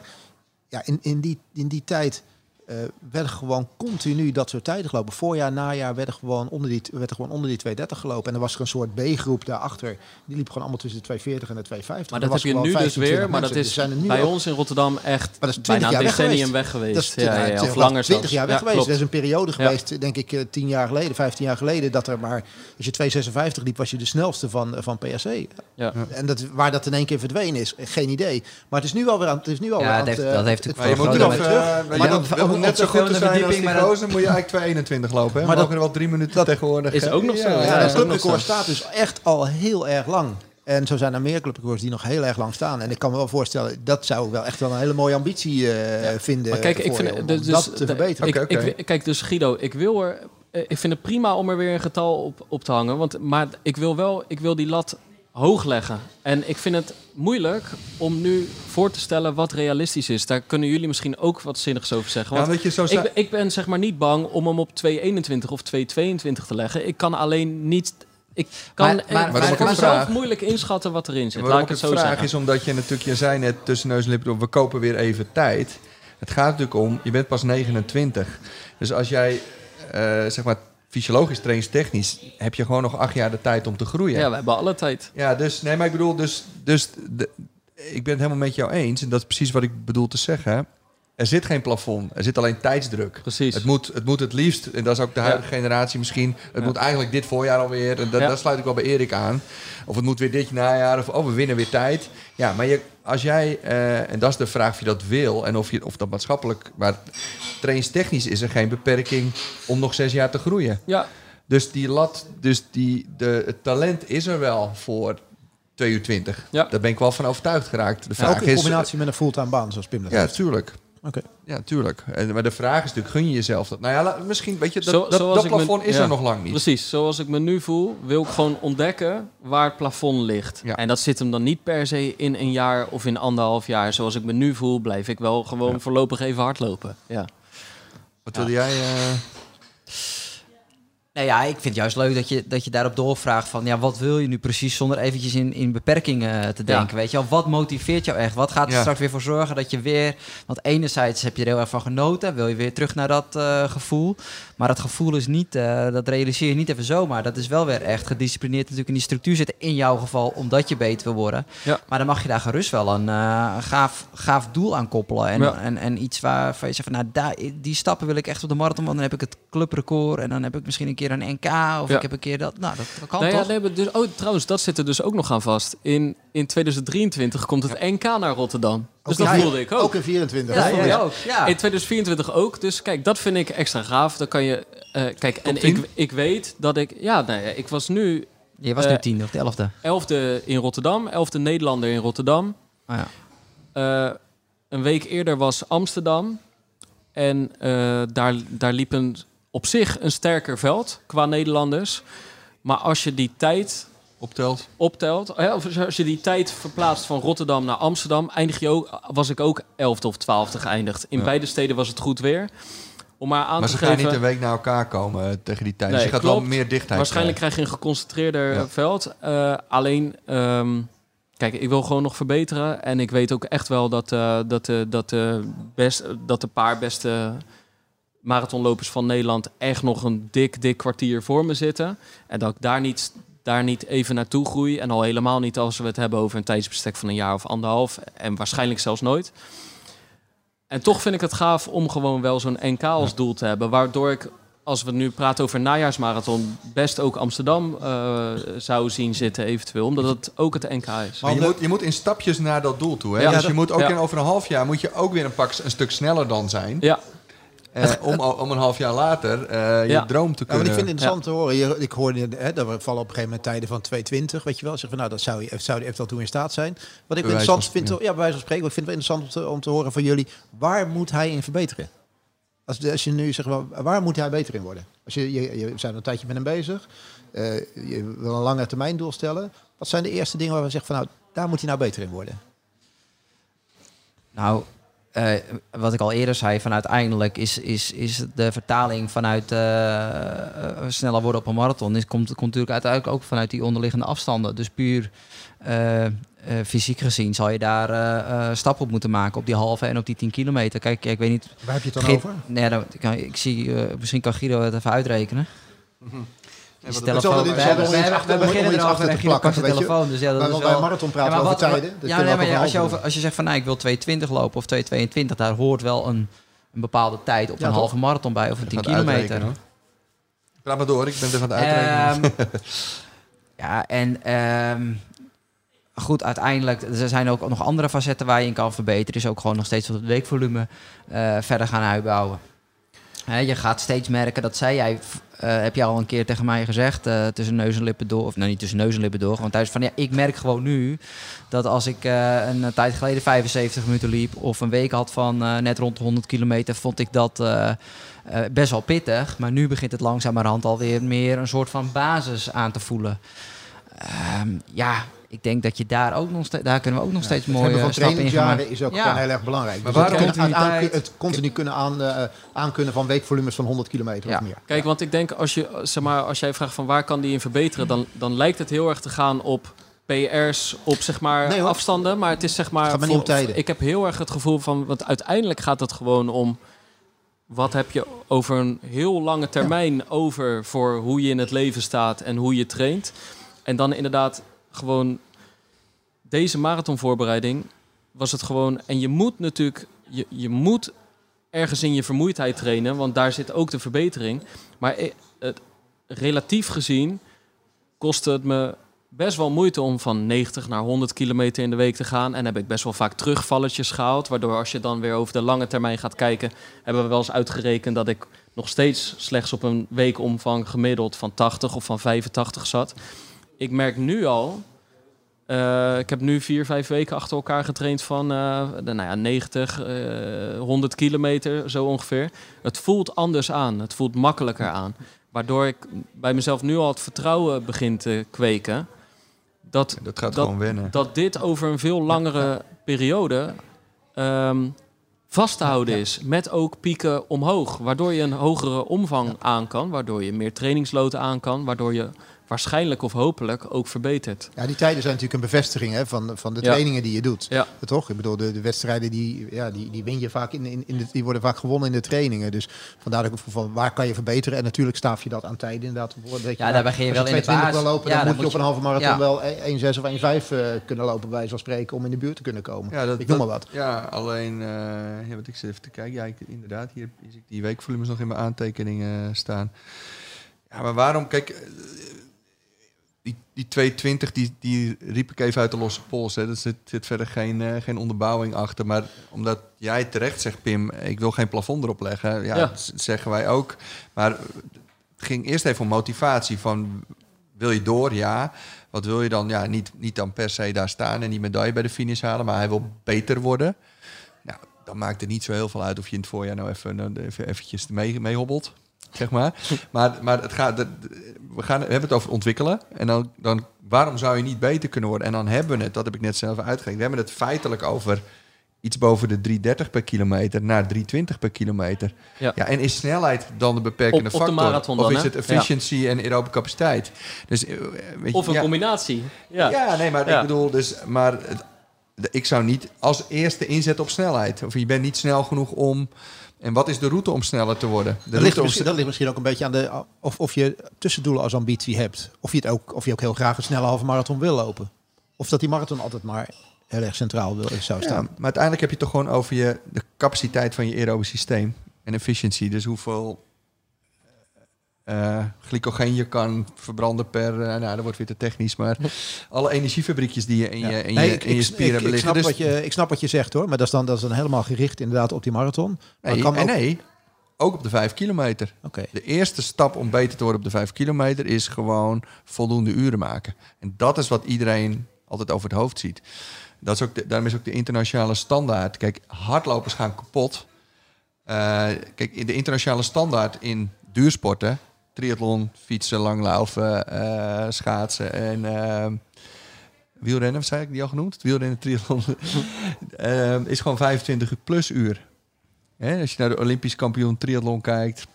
ja, in, in, die, in die tijd eh, werden gewoon continu dat soort tijden gelopen. Voorjaar, najaar werden gewoon onder die, werd er gewoon onder die 230 gelopen. En er was er een soort B-groep daarachter. Die liep gewoon allemaal tussen de 240 en de 250. Maar dat was heb je nu dus 15, weer. 20 Maar dat is zijn nu bij ook- ons in Rotterdam echt dat is 20 bijna jaar weg decennium geweest. weg geweest. Dat is ja, ja, of langer 20 zelfs. jaar weg Ja, geweest. Er is een periode Ja. geweest, denk ik, eh, 10 jaar geleden, 15 jaar geleden, dat er maar, als je 256 liep, was je de snelste van, eh, van PSC. Ja. En dat, waar dat in één keer verdwenen is, eh, geen idee. Maar het is nu alweer aan het, is nu alweer Ja, aan dat het, heeft- eh, dat heeft het- Maar je net zo goed te zijn als die gozer, moet je eigenlijk 221 lopen. Hè? Maar mogen er wel drie minuten dat tegenwoordig. is ook nog zo, Ja, dat clubrecord staat dus echt al heel erg lang. En zo zijn er meer clubrecords die nog heel erg lang staan. En ik kan me wel voorstellen, dat zou ik wel echt wel een hele mooie ambitie eh, vinden. Maar kijk, ik vind je, om dus, dat dus- te verbeteren. Ik- kijk, dus Guido, ik wil er. eh, Ik vind het prima om er weer een getal op, op te hangen. Want, maar ik wil wel, ik wil die lat hoog leggen. En ik vind het moeilijk om nu voor te stellen wat realistisch is. Daar kunnen jullie misschien ook wat zinnigs over zeggen. Ja, Want je, zo ik, ben- ik ben zeg maar niet bang om hem op 221 of 222 te leggen. Ik kan alleen niet. Ik kan Maar- maar- maar ik mezelf vraag- moeilijk inschatten wat erin zit. Laat ik het zo vraag zeggen. is omdat je natuurlijk, je zei net tussen neus en lippen, door, we kopen weer even tijd. Het gaat natuurlijk om, je bent pas 29. Dus als jij, eh, zeg maar, fysiologisch, trainingstechnisch, heb je gewoon nog acht jaar de tijd om te groeien. Ja, we hebben alle tijd. Ja, dus nee, maar ik bedoel, dus, dus de, ik ben het helemaal met jou eens. En dat is precies wat ik bedoel te zeggen. Er zit geen plafond, er zit alleen tijdsdruk. Precies. Het moet, het moet het liefst, en dat is ook de huidige generatie misschien, het Ja. moet eigenlijk dit voorjaar alweer, en dat, Ja. daar sluit ik wel bij Erik aan. Of het moet weer dit najaar, of oh, we winnen weer tijd. Ja, maar je, als jij, eh, en dat is de vraag of je dat wil, en of, je, of dat maatschappelijk, maar trainingstechnisch is er geen beperking om nog zes jaar te groeien. Ja, Dus die lat, dus die, de, het talent is er wel voor 2 uur 20. Ja. Daar ben ik wel van overtuigd geraakt. De Ja, vraag ook in is, combinatie met een fulltime baan, zoals Pim dat ja, heeft. Oké. Ja, tuurlijk. En, maar de vraag is natuurlijk, gun je jezelf dat? Nou ja, la- misschien, weet je, dat, Zo- dat, me- plafond is ja. er nog lang niet. Precies, zoals ik me nu voel, wil ik gewoon ontdekken waar het plafond ligt. Ja. En dat zit hem dan niet per se in een jaar of in anderhalf jaar. Zoals ik me nu voel, blijf ik wel gewoon voorlopig even hardlopen. Ja. Wat wilde jij? eh, Nou ja, ik vind het juist leuk dat je, dat je daarop doorvraagt van... ja, wat wil je nu precies zonder eventjes in, in beperkingen te Ja. denken, weet je wel? Wat motiveert jou echt? Wat gaat er Ja. straks weer voor zorgen dat je weer... Want enerzijds heb je er heel erg van genoten, wil je weer terug naar dat eh, gevoel. Maar dat gevoel is niet, eh, dat realiseer je niet even zomaar. Dat is wel weer echt gedisciplineerd natuurlijk in die structuur zitten. In jouw geval, omdat je beter wil worden. Ja. Maar dan mag je daar gerust wel een eh, gaaf, gaaf doel aan koppelen. En, Ja. en, en iets waarvan je zegt van, nou, daar, die stappen wil ik echt op de marathon. Want dan heb ik het clubrecord en dan heb ik misschien een keer een NK. Of Ja. ik heb een keer dat. Nou, dat, dat kan Nou toch? nee, dus, oh, trouwens, dat zit er dus ook nog aan vast. In, in 2023 komt het NK naar Rotterdam. Dus dat Ja, voelde ik ook. Ook in 24. Ja, Dat ja, ja, ook. Ja. In 2024 ook. Dus kijk, dat vind ik extra gaaf. Dan kan je... eh, kijk, en 10? ik, ik weet dat ik... Ja, nee, ik was nu Je was nu Eh, tiende of de elfde. elfde in Rotterdam. Elfde Nederlander in Rotterdam. Oh, ja. Eh, een week eerder was Amsterdam. En eh, daar, daar liep een, op zich een sterker veld qua Nederlanders. Maar als je die tijd optelt? optelt, als je die tijd verplaatst van Rotterdam naar Amsterdam, eindig je ook, was ik ook 11e of 12e geëindigd. In Ja. beide steden was het goed weer. Om maar aan Maar te ze gaan geven. niet een week naar elkaar komen eh, tegen die tijd. Nee, dus je gaat wel klopt. meer dichtheid Waarschijnlijk krijgen. krijg je een geconcentreerder Ja. veld. Eh, alleen, ehm, kijk, ik wil gewoon nog verbeteren. En ik weet ook echt wel dat, eh, dat, dat, best, dat de paar beste marathonlopers van Nederland echt nog een dik, dik kwartier voor me zitten. En dat ik daar niet daar niet even naartoe groei. En al helemaal niet als we het hebben over een tijdsbestek van een jaar of anderhalf. En waarschijnlijk zelfs nooit. En toch vind ik het gaaf om gewoon wel zo'n NK als doel te hebben. Waardoor ik, als we nu praten over een najaarsmarathon, best ook Amsterdam eh, zou zien zitten eventueel. Omdat het ook het NK is. Maar je moet, je moet in stapjes naar dat doel toe. Hè? Ja. dus je moet ook Ja. in over een half jaar moet je ook weer een, pak, een stuk sneller dan zijn. Ja, Eh, om, om een half jaar later eh, je Ja. droom te Ja, maar kunnen. ik vind het interessant te horen. Je- Ik hoorde hè, dat we vallen op een gegeven moment tijden van 220, weet je wel. Zeg van, nou, dat zou je, zou je eventueel toe in staat zijn. Wat ik Bij interessant van vind, spreken. ja, bij wijze van spreken, ik vind het wel interessant om te, om te horen van jullie. Waar moet hij in verbeteren? Als, als je nu zegt, waar moet hij beter in worden? Als je, je, je zijn een tijdje met hem bezig. eh, je wil een lange termijn doel stellen. Wat zijn de eerste dingen waar we zeggen van, nou, daar moet hij nou beter in worden? Nou, eh, wat ik al eerder zei, van uiteindelijk is, is, is de vertaling vanuit eh, eh, sneller worden op een marathon. Is, komt, komt natuurlijk uiteindelijk ook vanuit die onderliggende afstanden. Dus puur eh, eh, fysiek gezien zal je daar eh, eh, stappen op moeten maken op die halve en op die 10 kilometer. Kijk, ik weet niet. Waar heb je het dan over? Nee, dan, ik, ik zie, misschien kan Guido het even uitrekenen. Ja, Is de het is telefoon- we- beginnen iets erover achter en Guido pakt de telefoon. Dus ja, dat Maar is want bij wel- marathon praten Ja, over tijden. dus ja, nee, maar als, je over, als je zegt van nou, ik wil 220 lopen of 222, daar hoort wel een, een bepaalde tijd op Ja, een toch? halve marathon bij of een 10 Gaat uitrekenen, kilometer. Praat maar door, ik ben even aan het uitrekenen. Ehm, ja, en ehm, goed, uiteindelijk, er zijn ook nog andere facetten waar je in kan verbeteren. Dus ook gewoon nog steeds wat het weekvolume eh, verder gaan uitbouwen. Hè, je gaat steeds merken, dat zei jij, eh, heb je al een keer tegen mij gezegd, eh, tussen neus en lippen door, of nou niet tussen neus en lippen door, gewoon thuis van ja, ik merk gewoon nu dat als ik eh, een tijd geleden 75 minuten liep of een week had van net rond de 100 kilometer, vond ik dat best wel pittig. Maar nu begint het langzamerhand alweer meer een soort van basis aan te voelen. Ehm, ja, ik denk dat je daar ook nog steeds, daar kunnen we ook nog steeds mooie van stappen in maken. is ook Ja. gewoon heel erg belangrijk. Maar Dus het, aan- het continu kunnen aan, eh, aankunnen van weekvolumes van 100 kilometer Ja. of meer. Kijk, want ik denk als, je, zeg maar, als jij vraagt van waar kan die in verbeteren, dan, dan lijkt het heel erg te gaan op PR's, op zeg maar Nee, afstanden. Maar het is zeg maar. Maar tijden. Ik heb heel erg het gevoel van, want uiteindelijk gaat het gewoon om. Wat heb je over een heel lange termijn over voor hoe je in het leven staat en hoe je traint? En dan inderdaad gewoon deze marathonvoorbereiding was het gewoon. En je moet natuurlijk, je, je moet ergens in je vermoeidheid trainen, want daar zit ook de verbetering. Maar i- het, relatief gezien kostte het me best wel moeite om van 90 naar 100 kilometer in de week te gaan. En heb ik best wel vaak terugvalletjes gehaald. Waardoor als je dan weer over de lange termijn gaat kijken, hebben we wel eens uitgerekend dat ik nog steeds slechts op een weekomvang gemiddeld van 80 of van 85 zat. Ik merk nu al. eh, ik heb nu vier, vijf weken achter elkaar getraind van eh, de, nou ja, 90, eh 100 kilometer, zo ongeveer. Het voelt anders aan. Het voelt makkelijker aan. Waardoor ik bij mezelf nu al het vertrouwen begin te kweken. Dat, Dat gaat dat- gewoon wennen. dat dit over een veel langere periode ehm, vast te houden is. Met ook pieken omhoog. Waardoor je een hogere omvang aan kan. Waardoor je meer trainingsloten aan kan. Waardoor je waarschijnlijk of hopelijk ook verbetert. Ja, die tijden zijn natuurlijk een bevestiging hè, van, van de Ja. trainingen die je doet. Ja. Toch? Ik bedoel, de, de wedstrijden die, ja, die, die win je vaak in, in, in de, die worden vaak gewonnen in de trainingen. Dus vandaar dat ik vroeg van waar kan je verbeteren? En natuurlijk staaf je dat aan tijden inderdaad. Dat je, Ja, daar begin je wel in de 220 basis. wil lopen, Ja, dan, dan moet je op een halve marathon ja. wel 1,6 of 1,5 eh kunnen lopen, bij van spreken, om in de buurt te kunnen komen. Ja, dat, ik noem dat- maar wat. Ja, alleen, eh ja, wat ik zit even te kijken. Ja, ik, inderdaad, hier zie ik die weekvolumes nog in mijn aantekeningen staan. Ja, maar waarom, kijk, die, die 220, die, die riep ik even uit de losse pols. Hè. Er zit, zit verder geen, eh, geen onderbouwing achter. Maar omdat jij terecht zegt, Pim, ik wil geen plafond erop leggen. Ja, Ja. dat zeggen wij ook. Maar het ging eerst even om motivatie van, wil je door? Ja. Wat wil je dan? Ja, niet, niet dan per se daar staan en die medaille bij de finish halen, maar hij wil beter worden. Nou, dan maakt het niet zo heel veel uit of je in het voorjaar nou even, nou, even eventjes mee, mee hobbelt, zeg maar. maar, maar het gaat, we, gaan, we hebben het over ontwikkelen. En dan, dan, waarom zou je niet beter kunnen worden? En dan hebben we het, dat heb ik net zelf uitgerekend, we hebben het feitelijk over iets boven de 330 per kilometer naar 320 per kilometer. Ja. Ja, en is snelheid dan de beperkende Op- op de factor? marathon of dan, is het efficiency en aerobe capaciteit? Dus, eh, weet je, Of een ja, combinatie. ja. Ja. nee, maar ik bedoel, dus, maar het, ik zou niet als eerste inzetten op snelheid. Of je bent niet snel genoeg om... En wat is de route om sneller te worden? De Dat ligt, om dat ligt misschien ook een beetje aan de, of, of je tussendoelen als ambitie hebt. Of je, het ook, of je ook heel graag een snelle halve marathon wil lopen. Of dat die marathon altijd maar heel erg centraal wil, zou Ja, staan. maar uiteindelijk heb je toch gewoon over je, de capaciteit van je aerobisch systeem en efficiëntie. Dus hoeveel eh glycogeen je kan verbranden per... eh, nou, dat wordt weer te technisch, maar alle energiefabriekjes die je in Ja. je, in Nee, je, ik- in je spieren ik- hebben ik liggen. snap Dus, wat je, ik snap wat je zegt hoor, maar dat is dan, dat is dan helemaal gericht inderdaad op die marathon. Maar nee, kan ook- nee, ook op de vijf kilometer. Oké. De eerste stap om beter te worden op de vijf kilometer is gewoon voldoende uren maken. En dat is wat iedereen altijd over het hoofd ziet. Dat is ook de, daarom is ook de internationale standaard. Kijk, hardlopers gaan kapot. Eh, kijk, in de internationale standaard in duursporten, triathlon, fietsen, langlaufen, eh, schaatsen en eh, wielrennen, zei ik die al genoemd? Het wielrennen, triathlon, eh, is gewoon 25 uur plus uur. Hè, als je naar de Olympisch kampioen triathlon kijkt.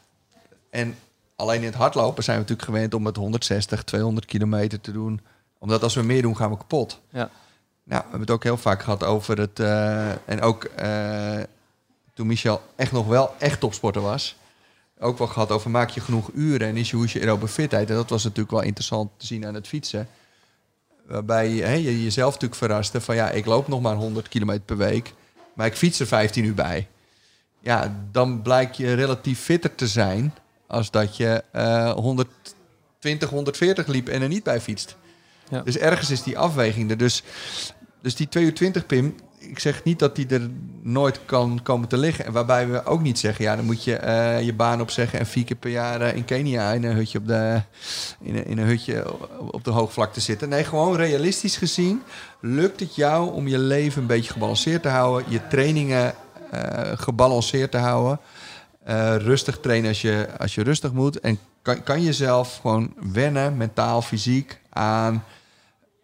En alleen in het hardlopen zijn we natuurlijk gewend om het 160, 200 kilometer te doen. Omdat als we meer doen, gaan we kapot. Ja. Nou, we hebben het ook heel vaak gehad over het... eh, en ook eh, toen Michel echt nog wel echt topsporter was... ook wel gehad over maak je genoeg uren en is je, hoe is je aerobe fitheid. En dat was natuurlijk wel interessant te zien aan het fietsen. Waarbij je, hè, je jezelf natuurlijk verraste van... ja, ik loop nog maar 100 kilometer per week... maar ik fiets er 15 uur bij. Ja, dan blijkt je relatief fitter te zijn... als dat je eh 120, 140 liep en er niet bij fietst. Ja. Dus ergens is die afweging er. Dus, dus die 2 uur 20 Pim, ik zeg niet dat die er nooit kan komen te liggen. En waarbij we ook niet zeggen, ja, dan moet je eh, je baan opzeggen en vier keer per jaar eh, in Kenia in een hutje op de, in een, in een hutje op de hoogvlakte zitten. Nee, gewoon realistisch gezien lukt het jou om je leven een beetje gebalanceerd te houden, je trainingen eh, gebalanceerd te houden. Rustig trainen als je, als je rustig moet. En kan, kan jezelf gewoon wennen, mentaal, fysiek, aan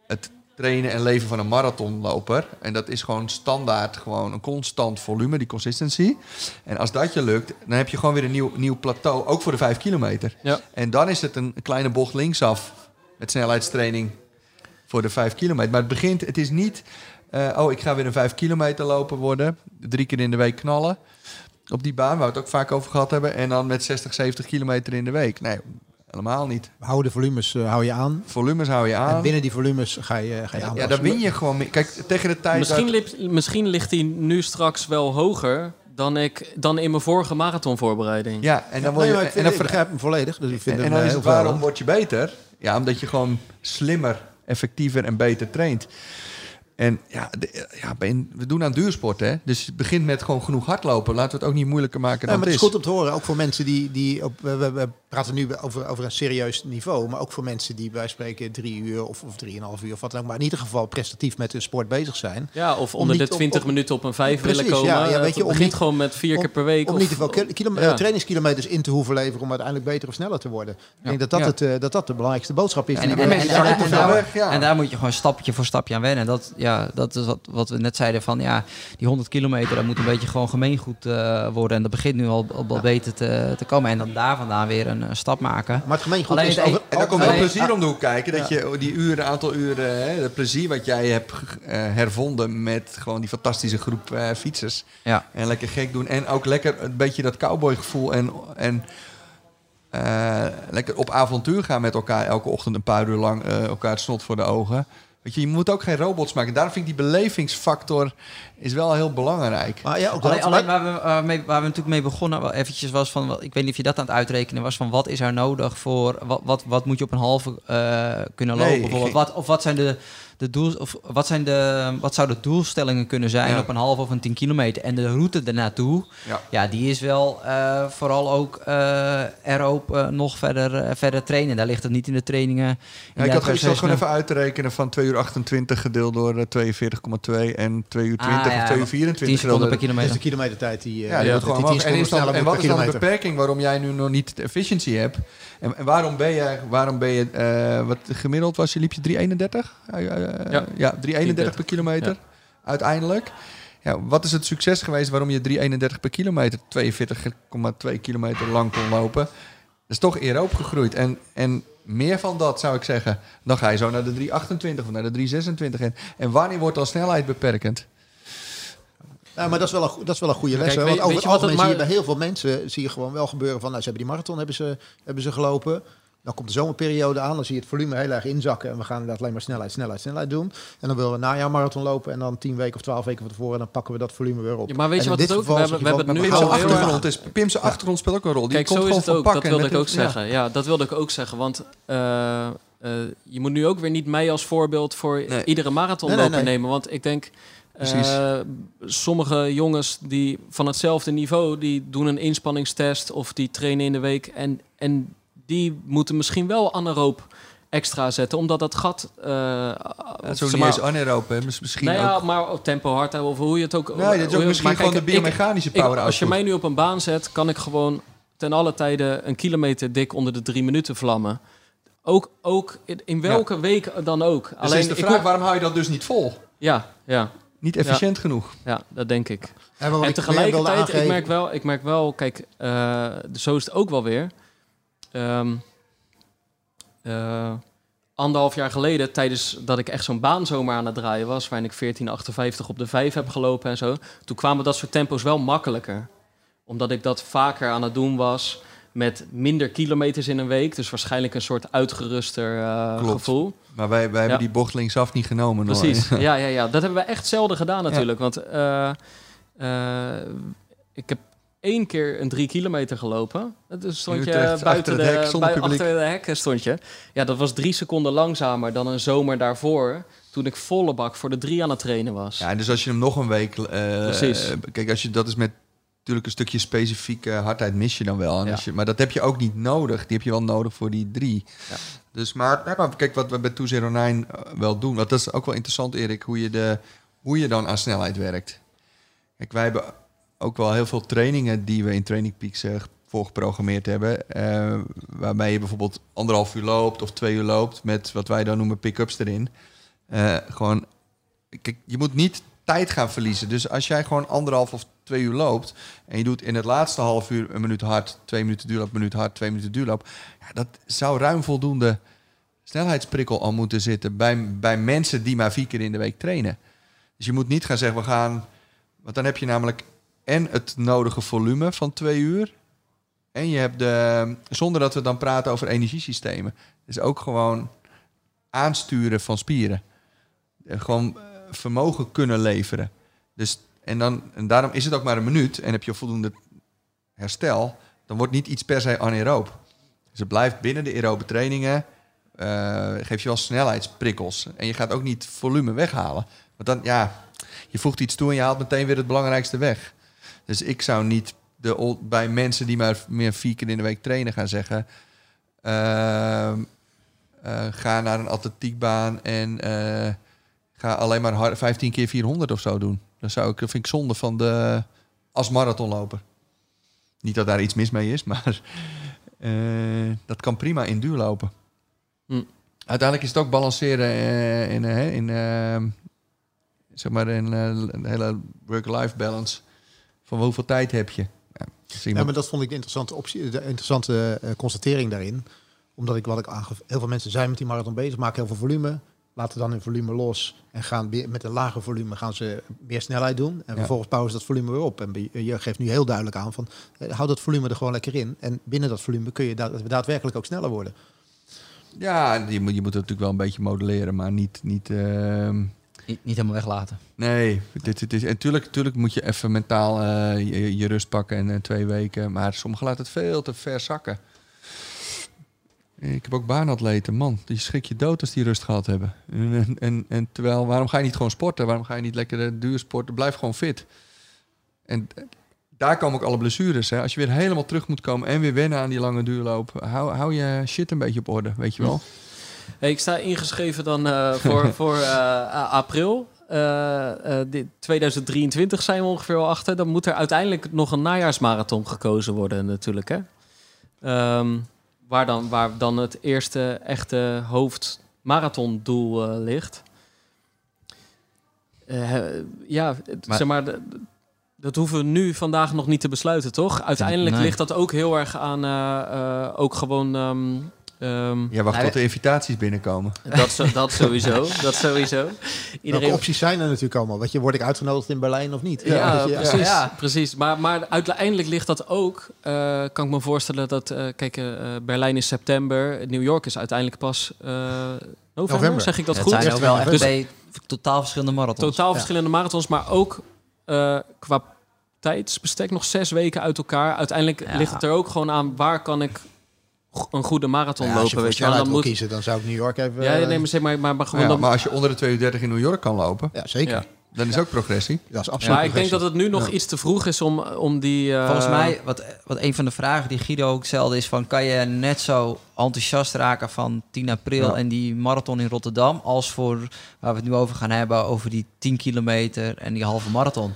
het trainen en leven van een marathonloper. En dat is gewoon standaard, gewoon een constant volume, die consistency. En als dat je lukt, dan heb je gewoon weer een nieuw, nieuw plateau, ook voor de vijf kilometer. Ja. En dan is het een kleine bocht linksaf met snelheidstraining voor de vijf kilometer. Maar het begint, het is niet, eh, oh, ik ga weer een vijf kilometer lopen worden, drie keer in de week knallen op die baan, waar we het ook vaak over gehad hebben, en dan met 60, 70 kilometer in de week. Nee, helemaal niet. Hou de volumes eh, hou je aan. Volumes hou je En aan. binnen die volumes ga je, ga je Ja, aanpassen. daar win je gewoon mee. Kijk, tegen de tijd Misschien, lip- misschien ligt hij nu straks wel hoger dan, ik, dan in mijn vorige marathonvoorbereiding. Ja, en dan maar je... ik, vind, en dan, begrijp hem volledig. Dus ik vind en, hem dan eh, is het waarom word je beter? Ja, omdat je gewoon slimmer, effectiever en beter traint. En ja, de- ja ben- we doen aan duursport, hè. Dus het begint met gewoon genoeg hardlopen. Laten we het ook niet moeilijker maken Ja, dan maar het het is is. goed om te horen, ook voor mensen die, die op, we, we- we praten nu over, over een serieus niveau, maar ook voor mensen die bij spreken drie uur of, of drieënhalf uur of wat dan ook, maar in ieder geval prestatief met hun sport bezig zijn. Ja, of Om onder niet de op- 20 op- minuten op een vijf Precies, willen komen. ja, ja, weet je, om begint niet- gewoon met vier keer per week. Om of- niet te veel kil- kilome- ja. eh, trainingskilometers in te hoeven leveren om uiteindelijk beter of sneller te worden. Ik denk dat dat, Ja. het, eh, dat dat de belangrijkste boodschap is. En, die daar, en moet je gewoon stapje voor stapje aan wennen. Dat, ja, dat is wat, wat we net zeiden van ja, die 100 kilometer, dat moet een beetje gewoon gemeengoed eh, worden. En dat begint nu al, al beter te, te komen. En dan daar vandaan weer een, eh, stap maken. Maar het gemeengoed Alleen is het over, een- En dan komt Alleen- plezier om de hoek kijken. Dat je die uren, aantal uren, hè, het plezier wat jij hebt eh, hervonden met gewoon die fantastische groep eh, fietsers. Ja. En lekker gek doen. En ook lekker een beetje dat cowboygevoel en, en eh, lekker op avontuur gaan met elkaar elke ochtend een paar uur lang eh, elkaar het snot voor de ogen. Weet je, je moet ook geen robots maken. Daarom vind ik die belevingsfactor is wel heel belangrijk. Maar ja, ook Alleen, maar- waar, we, waar, we mee- waar we natuurlijk mee begonnen, wel eventjes was van, ik weet niet of je dat aan het uitrekenen was, van wat is er nodig voor, wat, wat, wat moet je op een halve eh, kunnen Nee, lopen ik- bijvoorbeeld? Wat, of wat zijn de, de doel, of wat zijn de, wat zouden de doelstellingen kunnen zijn Ja. op een halve of een 10 kilometer? En de route ernaartoe, Ja. ja, die is wel eh, vooral ook eh erop eh, nog verder, verder trainen. Daar ligt het niet in de trainingen. Ja, ik had ik zat gewoon even uit te rekenen van 2 uur 28 gedeeld door eh, 42,2 en 2 uur 20 Ah, ja, of 2 uur maar 24 10 seconden per gedeeld door- dat is kilometer. de kilometertijd die, Ja, die wordt gewoon die 10 omhoog. En, is dan, en wat is dan de kilometer. beperking waarom jij nu nog niet de efficiency hebt? En, en waarom ben je, waarom ben je eh, wat gemiddeld was je, liep je 331? Eh, Ja. ja, 331 per kilometer uiteindelijk. Ja, wat is het succes geweest waarom je 331 per kilometer, 42,2 kilometer lang kon lopen? Dat is toch eer opgegroeid. En, en meer van dat zou ik zeggen. Dan ga je zo naar de 328 of naar de 326. En, en wanneer wordt dan snelheid beperkend? Ja, maar dat is wel een, dat is wel een goede les. Kijk, hè, weet- want over weet het je wat het algemeen zie je maar- bij heel veel mensen zie je gewoon wel gebeuren van... Nou, ze hebben die marathon hebben ze, hebben ze gelopen. Dan komt de zomerperiode aan. Dan zie je het volume heel erg inzakken. En we gaan inderdaad alleen maar snelheid, snelheid, snelheid doen. En dan willen we een najaarmarathon lopen. En dan tien weken of twaalf weken van tevoren... dan pakken we dat volume weer op. Ja, maar weet je wat het ook... We geval hebben, we hebben wel- nu Pim's erg... achtergrond, is, Pim's achtergrond speelt ook een rol. Die Kijk, komt zo is het ook. Dat wilde ik ook ja. zeggen. Ja, dat wilde ik ook zeggen. Want eh, eh, je moet nu ook weer niet mij als voorbeeld voor Nee. iedere marathonloper Nee, nee, nee. nemen. Want ik denk, eh, sommige jongens die van hetzelfde niveau, die doen een inspanningstest of die trainen in de week. En, en die moeten misschien wel anaeroop extra zetten, omdat dat gat... het is niet maar- eens anaeroop, hè. Misschien nou ja, ook... maar op tempo hard houden of hoe je het ook... Nee, dat is ook misschien gewoon de ik- biomechanische ik- power Als je mij nu op een baan zet, kan ik gewoon ten alle tijden een kilometer dik onder de drie minuten vlammen. Ook, ook in, welke week dan ook. Dus is de ik vraag, waarom hou je dat dus niet vol? Ja, ja, Niet efficiënt genoeg. ja, dat denk ik. En, ik tegelijkertijd, wilde ik merk wel, ik merk wel, kijk, eh, zo is het ook wel weer. Ehm, eh, anderhalf jaar geleden, tijdens dat ik echt zo'n baan zomaar aan het draaien was, waarin ik 14,58 op de 5 heb gelopen en zo, toen kwamen dat soort tempo's wel makkelijker. Omdat ik dat vaker aan het doen was met minder kilometers in een week, dus waarschijnlijk een soort uitgeruster Klopt. gevoel. Maar wij, wij hebben die bocht linksaf niet genomen. hoor. Precies, ja, ja, ja. Dat hebben we echt zelden gedaan natuurlijk. Want eh, ik heb één keer een drie kilometer gelopen. Dat stond je buiten achter het de, hek, achter de hek stond je. Ja, dat was drie seconden langzamer dan een zomer daarvoor. Toen ik volle bak voor de drie aan het trainen was. Ja, dus als je hem nog een week... eh, Precies. kijk, als je, dat is met natuurlijk een stukje specifieke hardheid mis je dan wel. Ja. je, maar dat heb je ook niet nodig. Die heb je wel nodig voor die drie. Ja. Dus maar kijk, wat we bij 209 eh, wel doen... Want dat is ook wel interessant, Erik, hoe je, de, hoe je dan aan snelheid werkt. Kijk, wij hebben ook wel heel veel trainingen... die we in Training Peaks eh, voorgeprogrammeerd hebben... eh, waarbij je bijvoorbeeld anderhalf uur loopt of twee uur loopt... met wat wij dan noemen pick-ups erin. Eh, gewoon kijk, je moet niet tijd gaan verliezen. Dus als jij gewoon anderhalf of twee uur loopt... en je doet in het laatste half uur een minuut hard... twee minuten duurloop, een minuut hard, twee minuten duurloop... Ja, dat zou ruim voldoende snelheidsprikkel al moeten zitten... Bij, bij mensen die maar vier keer in de week trainen. Dus je moet niet gaan zeggen, we gaan... Want dan heb je namelijk en het nodige volume van twee uur... en je hebt de... zonder dat we dan praten over energiesystemen... dus ook gewoon aansturen van spieren. Eh, Gewoon eh, vermogen kunnen leveren. Dus, en, dan, en daarom is het ook maar een minuut en heb je voldoende herstel. Dan wordt niet iets per se anaeroop. Dus het blijft binnen de aerobe trainingen. eh geef je wel snelheidsprikkels. En je gaat ook niet volume weghalen. Want dan, ja, je voegt iets toe en je haalt meteen weer het belangrijkste weg. Dus ik zou niet de, bij mensen die maar meer vier keer in de week trainen gaan zeggen... ehm, eh, ga naar een atletiekbaan en eh, ga alleen maar hard- 15 keer 400 of zo doen. Dan zou ik, dat vind ik zonde van de als marathonloper. Niet dat daar iets mis mee is, maar eh, dat kan prima in duur lopen. Hm. Uiteindelijk is het ook balanceren in, in eh, zeg maar een hele work-life balance. Van hoeveel tijd heb je? Ja, maar dat vond ik de interessante, optie, de interessante eh, constatering daarin. Omdat ik wat ik aangef... Heel veel mensen zijn met die marathon bezig, maken heel veel volume. Laten dan hun volume los en gaan weer met een lager volume gaan ze meer snelheid doen. En Ja. vervolgens bouwen ze dat volume weer op. En bij- je geeft nu heel duidelijk aan van eh, hou dat volume er gewoon lekker in. En binnen dat volume kun je daad- daadwerkelijk ook sneller worden. ja, je moet, je moet het natuurlijk wel een beetje modelleren, maar niet... niet ehm, Niet, niet helemaal weglaten. Nee, dit, dit is, en tuurlijk, tuurlijk moet je even mentaal eh, je, je rust pakken en eh, twee weken. Maar sommigen laten het veel te ver zakken. Ik heb ook baanatleten, man. Die schrik je dood als die rust gehad hebben. En, en, en, terwijl, waarom ga je niet gewoon sporten? Waarom ga je niet lekker eh, duur sporten? Blijf gewoon fit. En daar komen ook alle blessures. Hè. Als je weer helemaal terug moet komen en weer wennen aan die lange duurloop. Hou, hou je shit een beetje op orde, weet je wel. Hey, ik sta ingeschreven dan eh, voor, voor eh, april. Eh, eh, dit 2023 zijn we ongeveer al achter. Dan moet er uiteindelijk nog een najaarsmarathon gekozen worden natuurlijk. Hè? Ehm, waar, dan, waar dan het eerste echte hoofdmarathondoel ligt. Ja, Maar- zeg maar... de- dat hoeven we nu vandaag nog niet te besluiten, toch? Uiteindelijk Nee. ligt dat ook heel erg aan... ook gewoon... ehm, ehm, Ja, wacht Nou, tot de invitaties binnenkomen. dat, zo- dat sowieso. Dat sowieso. Welke Iedereen, opties zijn er natuurlijk allemaal? Weet je, word ik uitgenodigd in Berlijn of niet? Ja, je, precies. Ja. precies. Maar, maar uiteindelijk ligt dat ook, eh, kan ik me voorstellen dat, eh, kijk, eh, Berlijn is september, New York is uiteindelijk pas eh, november, November. zeg ik dat het goed? zijn ook wel echt Dus twee totaal verschillende marathons. totaal verschillende marathons, maar ook eh, qua tijdsbestek nog zes weken uit elkaar. Uiteindelijk Ja. ligt het er ook gewoon aan, waar kan ik een goede marathon Ja, als je lopen, voor weet je Dan moet, kiezen, dan zou ik New York even... ja, eh, nee, maar, zeg maar, maar, maar gewoon Ja, dan, maar als je onder de 230 in New York kan lopen, ja, zeker. Ja. dan is ook progressie. Dat is absoluut Ja, ik denk dat het nu nog Ja. iets te vroeg is om, om die... eh, Volgens mij, wat, wat een van de vragen die Guido ook stelde, is van kan je net zo enthousiast raken van 10 april Ja. en die marathon in Rotterdam, als voor waar we het nu over gaan hebben, over die 10 kilometer en die halve marathon.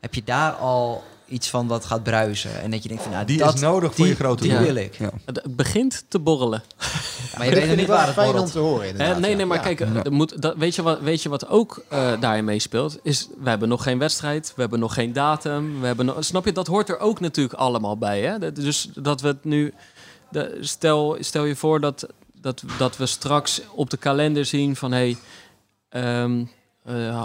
Heb je daar al iets van wat gaat bruisen? En dat je denkt van nou, Die dat, is nodig voor die, je grote Die doel. wil ik. Ja. Het het begint te borrelen. Maar je weet nog niet waar het fijn om borrelt. te horen Hè, nee, nee, maar Ja. kijk, er moet, dat, weet, je wat, weet je wat ook eh, daarin meespeelt? Is, we hebben nog geen wedstrijd, we hebben nog geen datum. We hebben nog, snap je, dat hoort er ook natuurlijk allemaal bij. Hè? Dat- Dus dat we het nu... De, stel, stel je voor dat, dat, dat we straks op de kalender zien van... Hey, ehm, eh,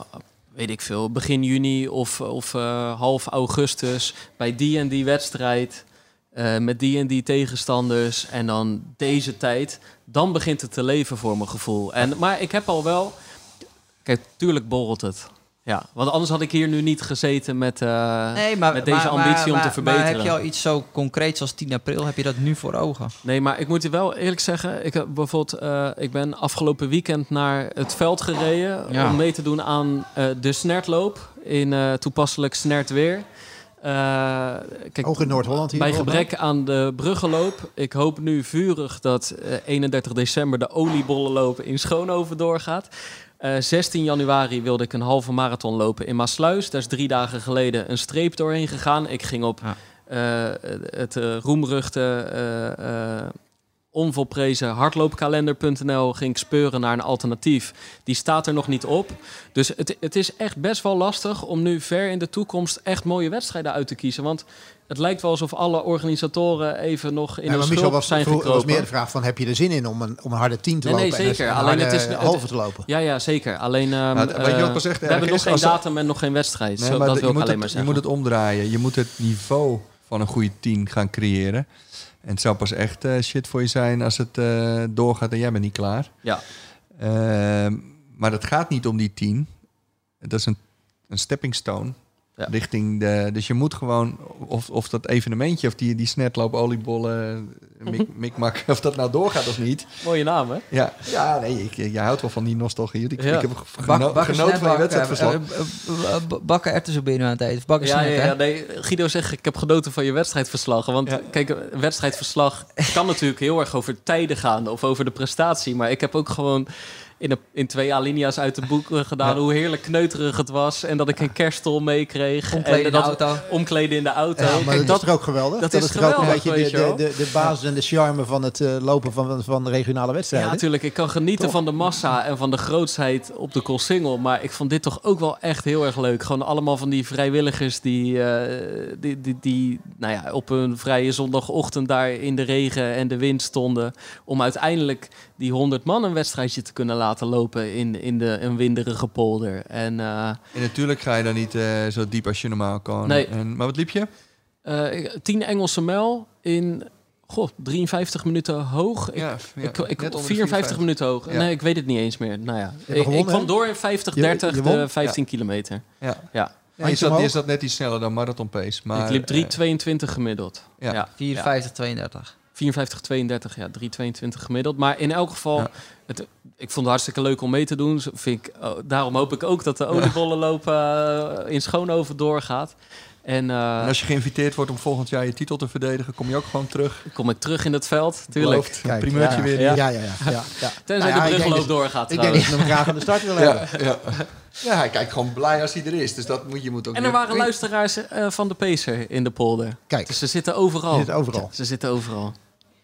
weet ik veel, begin juni of, of eh, half augustus... bij die en die wedstrijd... eh, met die en die tegenstanders en dan deze tijd, dan begint het te leven voor mijn gevoel. En, maar ik heb al wel, kijk, tuurlijk borrelt het. Ja, want anders had ik hier nu niet gezeten met, eh, Nee, maar, met deze maar- ambitie maar- om te verbeteren. Maar heb je al iets zo concreets als 10 april? Heb je dat nu voor ogen? Nee, maar ik moet je wel eerlijk zeggen, ik heb bijvoorbeeld, eh, ik ben afgelopen weekend naar het veld gereden Ja. om mee te doen aan eh, de snertloop in eh, toepasselijk snert weer. Eh, kijk, Ook in Noord-Holland hier. Bij gebrek aan de bruggenloop. Ik hoop nu vurig dat eh, 31 december de oliebollenloop in Schoonhoven doorgaat. Eh, 16 januari wilde ik een halve marathon lopen in Maasluis. Daar is drie dagen geleden een streep doorheen gegaan. Ik ging op Ja. eh, het eh, roemruchte, eh, eh, onvolprezen hardloopkalender.nl ging ik speuren naar een alternatief. Die staat er nog niet op. Dus het, het is echt best wel lastig om nu ver in de toekomst echt mooie wedstrijden uit te kiezen. Want het lijkt wel alsof alle organisatoren even nog in Ja, de maar Michel was, zijn was gekropen. meer de vraag van, heb je er zin in om een, om een harde 10 te Nee, nee, lopen? en zeker. een Alleen het harde is- halve te lopen? Ja, ja, zeker. Alleen, Nou, weet je wat pas echt we hebben nog geen datum en nog geen wedstrijd. Nee, Zo, dat wil je, ik moet alleen het, maar je zeggen. moet het omdraaien. Je moet het niveau van een goede team gaan creëren. En het zou pas echt eh, shit voor je zijn als het eh, doorgaat en jij bent niet klaar. Ja. Ehm, maar het gaat niet om die tien. Dat is een, een stepping stone. Ja. Richting de, dus je moet gewoon, of, of dat evenementje, of die, die snetloop, oliebollen, mik, mikmak, of dat nou doorgaat of niet. Mooie naam, hè? Ja, ja nee, ik, jij houdt wel van die nostalgie. Ik, Ja. ik heb geno- genoten van je wedstrijdverslag. eh, Bakken erwtensoepje aan het eten. Bakken Ja, ja, nee, Guido zegt, ik heb genoten van je wedstrijdverslag. Want Ja. kijk, een wedstrijdverslag kan natuurlijk heel erg over tijden gaan of over de prestatie. Maar ik heb ook gewoon in, een, in twee alinea's uit de boeken gedaan Ja. hoe heerlijk kneuterig het was. En dat ik een kerststol meekreeg. Omkleden en in de dat, auto. Omkleden in de auto. Ja, maar Kijk, dat, dat, is toch ook geweldig? dat Dat, is is toch ook een geweldig, beetje de, de, de, de basis en de charme van het eh, lopen van, van de regionale ja, wedstrijden. natuurlijk. Ik kan genieten Toch? van de massa en van de grootsheid op de Koolsingel. Maar ik vond dit toch ook wel echt heel erg leuk. Gewoon allemaal van die vrijwilligers die, eh, die, die, die nou ja, op een vrije zondagochtend daar in de regen en de wind stonden. Om uiteindelijk die 100 man een wedstrijdje te kunnen laten lopen in, in de, een winderige polder. En eh, En natuurlijk ga je dan niet eh, zo diep als je normaal kan. Nee. En, maar wat liep je? eh, 10 Engelse mijl in goh, 53 minuten hoog. Ik, ja, ik, ik, net onder de 54 minuten hoog. Ja. Nee, ik weet het niet eens meer. Nou ja, ik, gewonnen, ik kwam door in 50, Je- 30, je won? de 15 kilometer. Ja. Ja. Ja, je, Handjes zat, je omhoog? zat net iets sneller dan marathon pace. Maar, ik liep eh, 3,22 gemiddeld. ja. Ja. 54, 32. 54, 32, ja, 3,22 gemiddeld. Maar in elk geval, Ja. het, ik vond het hartstikke leuk om mee te doen. Vind ik, oh, daarom hoop ik ook dat de oliebollenloop eh, in Schoonhoven doorgaat. En, eh, En als je geïnviteerd wordt om volgend jaar je titel te verdedigen, kom je ook gewoon terug. kom ik terug in het veld, tuurlijk. Kijk, primeurtje ja, weer. Ja, Ja. ja, ja. ja, ja. Tenzij Nou ja, de ik denk brugloop doorgaat Ik denk trouwens. dat ze hem graag aan de start willen hebben. Ja, ja. ja, hij kijkt gewoon blij als hij er is. Dus dat moet je moet ook En er weer- waren luisteraars eh, van de Pacer in de polder. Kijk, Dus ze zitten overal. Die zitten overal. Ze zitten overal.